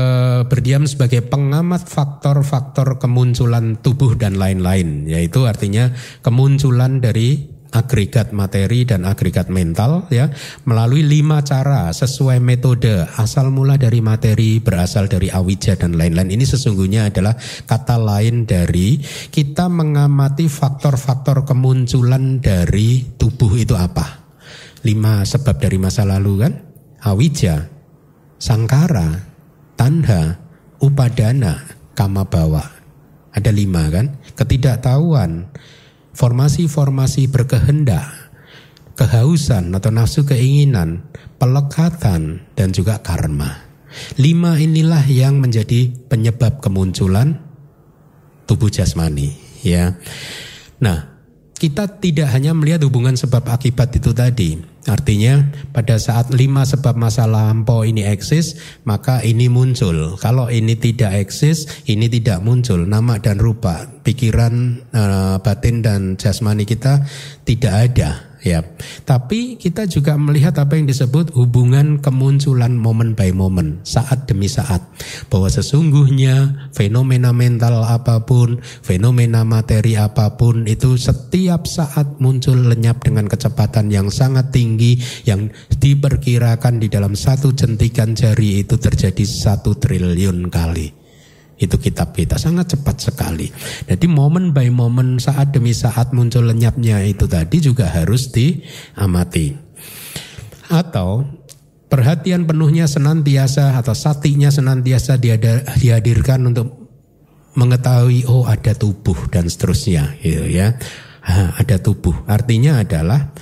berdiam sebagai pengamat faktor-faktor kemunculan tubuh dan lain-lain, yaitu artinya kemunculan dari agregat materi dan agregat mental ya melalui lima cara sesuai metode asal mula dari materi berasal dari awija dan lain-lain. Ini sesungguhnya adalah kata lain dari kita mengamati faktor-faktor kemunculan dari tubuh itu apa. Lima sebab dari masa lalu kan? Awija sangkara, tanda, upadana, kama bawa. Ada lima kan? Ketidaktahuan, formasi-formasi berkehendak, kehausan atau nafsu keinginan, pelekatan, dan juga karma. Lima inilah yang menjadi penyebab kemunculan tubuh jasmani. Ya, nah kita tidak hanya melihat hubungan sebab akibat itu tadi, Artinya pada saat lima sebab masa lampau ini eksis, maka ini muncul. Kalau ini tidak eksis, ini tidak muncul. Nama dan rupa, pikiran, uh, batin dan jasmani kita tidak ada ya. Tapi kita juga melihat apa yang disebut hubungan kemunculan momen by momen, saat demi saat. Bahwa sesungguhnya fenomena mental apa pun, fenomena materi apa pun itu setiap saat muncul lenyap dengan kecepatan yang sangat tinggi yang diperkirakan di dalam satu jentikan jari itu terjadi satu triliun kali itu kitab kita sangat cepat sekali. Jadi momen by momen saat demi saat muncul lenyapnya itu tadi juga harus diamati. Atau perhatian penuhnya senantiasa atau satinya senantiasa dihadirkan untuk mengetahui oh ada tubuh dan seterusnya gitu ya. Ha, ada tubuh. Artinya adalah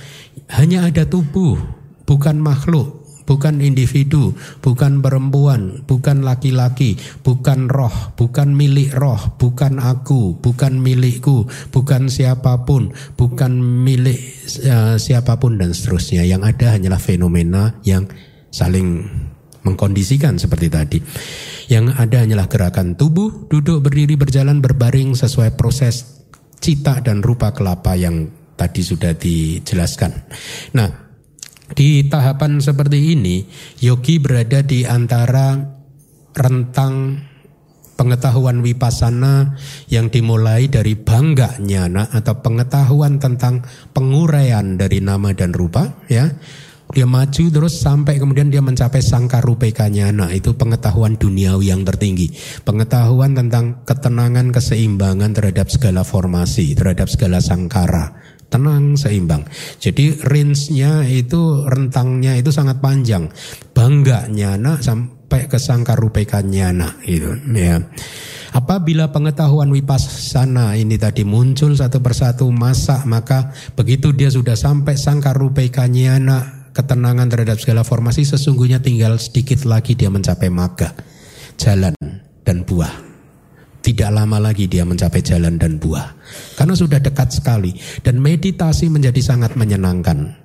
hanya ada tubuh, bukan makhluk bukan individu, bukan perempuan, bukan laki-laki, bukan roh, bukan milik roh, bukan aku, bukan milikku, bukan siapa pun, bukan milik uh, siapa pun dan seterusnya. Yang ada hanyalah fenomena yang saling mengkondisikan seperti tadi. Yang ada hanyalah gerakan tubuh, duduk, berdiri, berjalan, berbaring sesuai proses cita dan rupa kelapa yang tadi sudah dijelaskan. Nah, di tahapan seperti ini, yogi berada di antara rentang pengetahuan wipasana yang dimulai dari bangga nyana atau pengetahuan tentang penguraian dari nama dan rupa ya Dia maju terus sampai kemudian dia mencapai sangkarupekanya. Nah itu pengetahuan duniawi yang tertinggi. Pengetahuan tentang ketenangan, keseimbangan terhadap segala formasi, terhadap segala sangkara. Tenang, seimbang. Jadi range-nya itu, rentangnya itu sangat panjang. Bangganya nak sampai ke sangkarupekanya nak. Itu, ya. Apabila pengetahuan wipasana ini tadi muncul satu persatu masa maka begitu dia sudah sampai sangkar rupekanyana ketenangan terhadap segala formasi sesungguhnya tinggal sedikit lagi dia mencapai maga jalan dan buah. Tidak lama lagi dia mencapai jalan dan buah. Karena sudah dekat sekali dan meditasi menjadi sangat menyenangkan.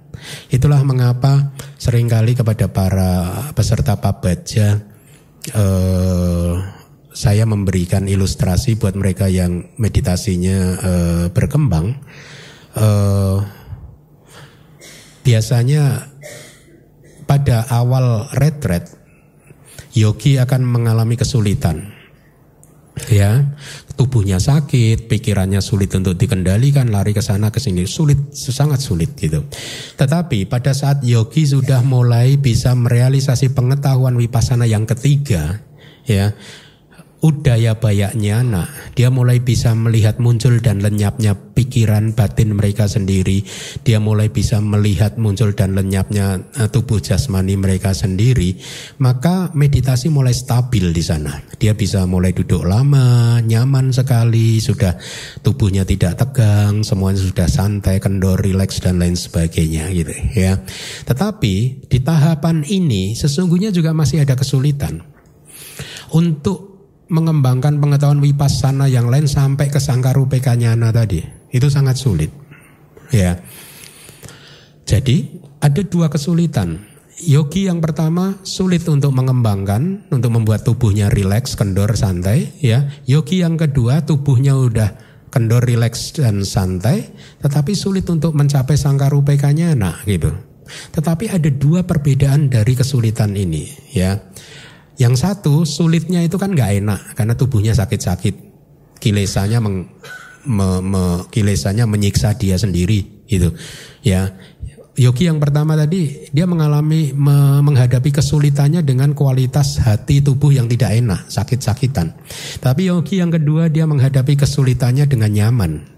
Itulah mengapa sering kali kepada para peserta pabaja eh, saya memberikan ilustrasi buat mereka yang meditasinya uh, berkembang. Uh, biasanya pada awal retret, yogi akan mengalami kesulitan. Ya, tubuhnya sakit, pikirannya sulit untuk dikendalikan, lari ke sana ke sini, sulit, sangat sulit gitu. Tetapi pada saat yogi sudah mulai bisa merealisasi pengetahuan wipasana yang ketiga, ya, udaya bayaknya nah dia mulai bisa melihat muncul dan lenyapnya pikiran batin mereka sendiri. Dia mulai bisa melihat muncul dan lenyapnya uh, tubuh jasmani mereka sendiri. Maka meditasi mulai stabil di sana. Dia bisa mulai duduk lama nyaman sekali. Sudah tubuhnya tidak tegang semuanya sudah santai kendor rileks dan lain sebagainya gitu ya. Tetapi di tahapan ini sesungguhnya juga masih ada kesulitan. Untuk mengembangkan pengetahuan wipasana yang lain sampai ke sangkarupa nyana tadi. Itu sangat sulit. Ya. Jadi ada dua kesulitan. Yogi yang pertama sulit untuk mengembangkan, untuk membuat tubuhnya rileks, kendor, santai. Ya, yogi yang kedua tubuhnya udah kendor, rileks dan santai, tetapi sulit untuk mencapai sangkarupekanya, nah gitu. Tetapi ada dua perbedaan dari kesulitan ini, ya. Yang satu sulitnya itu kan nggak enak karena tubuhnya sakit-sakit, kilesanya meng, me, me, kilesanya menyiksa dia sendiri gitu. Ya, Yogi yang pertama tadi dia mengalami me, menghadapi kesulitannya dengan kualitas hati tubuh yang tidak enak, sakit-sakitan. Tapi Yogi yang kedua dia menghadapi kesulitannya dengan nyaman,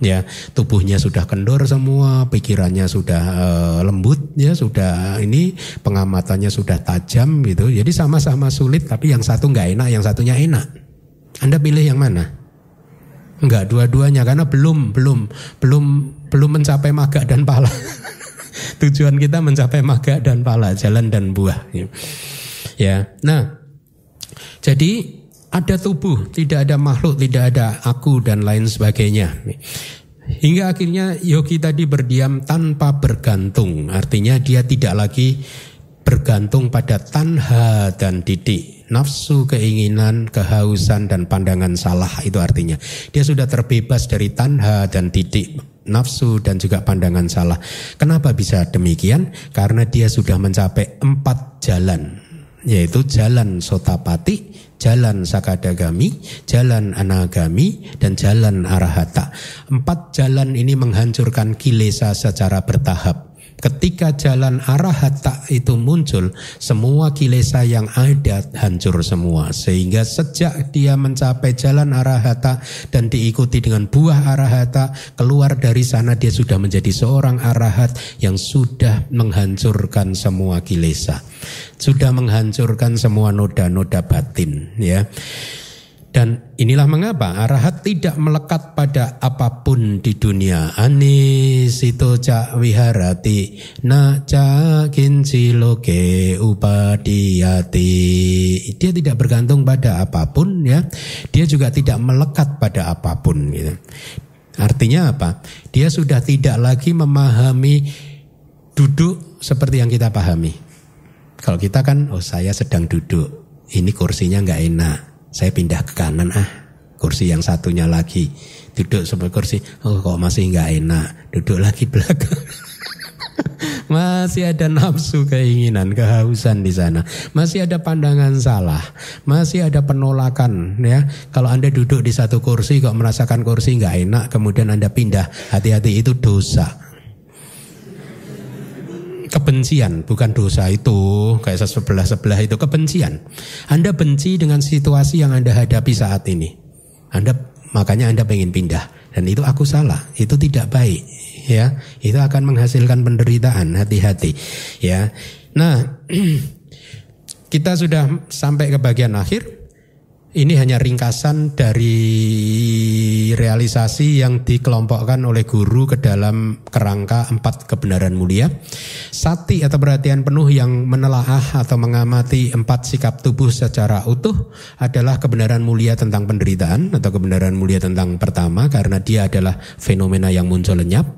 ya tubuhnya sudah kendor semua, pikirannya sudah uh, lembut ya, sudah ini pengamatannya sudah tajam gitu. Jadi sama-sama sulit tapi yang satu nggak enak, yang satunya enak. Anda pilih yang mana? Enggak dua-duanya karena belum belum belum belum mencapai maga dan pala. Tujuan kita mencapai maga dan pala, jalan dan buah. Ya. Nah, jadi ada tubuh, tidak ada makhluk, tidak ada aku dan lain sebagainya. Hingga akhirnya yogi tadi berdiam tanpa bergantung. Artinya dia tidak lagi bergantung pada tanha dan didik. Nafsu, keinginan, kehausan, dan pandangan salah itu artinya. Dia sudah terbebas dari tanha dan didik nafsu dan juga pandangan salah. Kenapa bisa demikian? Karena dia sudah mencapai empat jalan, yaitu jalan sotapati, jalan sakadagami, jalan anagami, dan jalan arahata. Empat jalan ini menghancurkan kilesa secara bertahap. Ketika jalan arahata itu muncul, semua kilesa yang ada hancur semua. Sehingga sejak dia mencapai jalan arahata dan diikuti dengan buah arahata, keluar dari sana dia sudah menjadi seorang arahat yang sudah menghancurkan semua kilesa. Sudah menghancurkan semua noda-noda batin, ya. Dan inilah mengapa arahat tidak melekat pada apa pun di dunia. Anisito ca wiharati na ca kinciloke upadiyati. Dia tidak bergantung pada apa pun ya. Dia juga tidak melekat pada apa pun gitu. Artinya apa? Dia sudah tidak lagi memahami duduk seperti yang kita pahami. Kalau kita kan, oh saya sedang duduk, ini kursinya nggak enak saya pindah ke kanan ah. Kursi yang satunya lagi. Duduk sebelah kursi oh kok masih nggak enak? Duduk lagi belakang. Masih ada nafsu keinginan kehausan di sana. Masih ada pandangan salah. Masih ada penolakan ya. Kalau anda duduk di satu kursi kok merasakan kursi nggak enak kemudian anda pindah hati-hati itu dosa kebencian, bukan dosa itu kayak sebelah sebelah itu kebencian. Anda benci dengan situasi yang Anda hadapi saat ini. Anda makanya Anda pengen pindah dan itu aku salah, itu tidak baik ya. Itu akan menghasilkan penderitaan, hati-hati ya. Nah, kita sudah sampai ke bagian akhir. Ini hanya ringkasan dari realisasi yang dikelompokkan oleh guru ke dalam kerangka empat kebenaran mulia. Sati atau perhatian penuh yang menelaah atau mengamati empat sikap tubuh secara utuh adalah kebenaran mulia tentang penderitaan atau kebenaran mulia tentang pertama karena dia adalah fenomena yang muncul lenyap.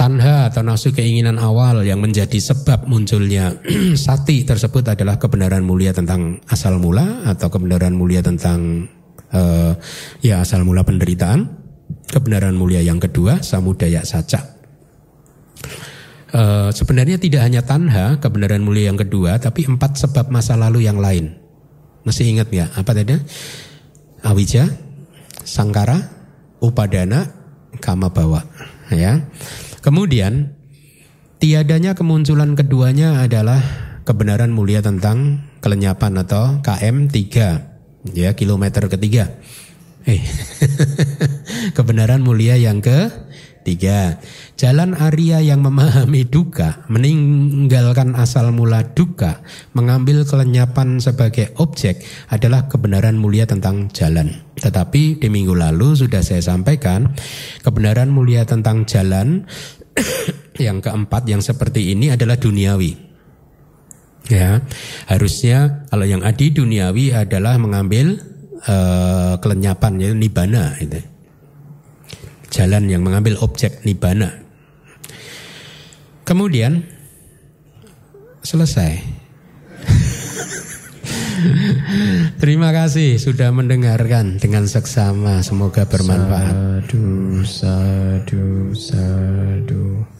Tanha atau nafsu keinginan awal yang menjadi sebab munculnya sati tersebut adalah kebenaran mulia tentang asal mula atau kebenaran mulia tentang uh, ya asal mula penderitaan. Kebenaran mulia yang kedua samudaya saca. Uh, sebenarnya tidak hanya tanha kebenaran mulia yang kedua, tapi empat sebab masa lalu yang lain. Masih ingat ya apa tadi? Awija, sangkara, upadana, kama bawa. Ya. Kemudian tiadanya kemunculan keduanya adalah kebenaran mulia tentang kelenyapan atau KM 3 ya kilometer ketiga. Eh, kebenaran mulia yang ke Tiga, jalan Arya yang memahami duka, meninggalkan asal mula duka, mengambil kelenyapan sebagai objek adalah kebenaran mulia tentang jalan. Tetapi di minggu lalu sudah saya sampaikan, kebenaran mulia tentang jalan yang keempat yang seperti ini adalah duniawi. Ya, harusnya kalau yang adi duniawi adalah mengambil uh, kelenyapan yaitu nibana itu jalan yang mengambil objek nibana. Kemudian selesai. Terima kasih sudah mendengarkan dengan seksama. Semoga bermanfaat. Sadu, sadu, sadu.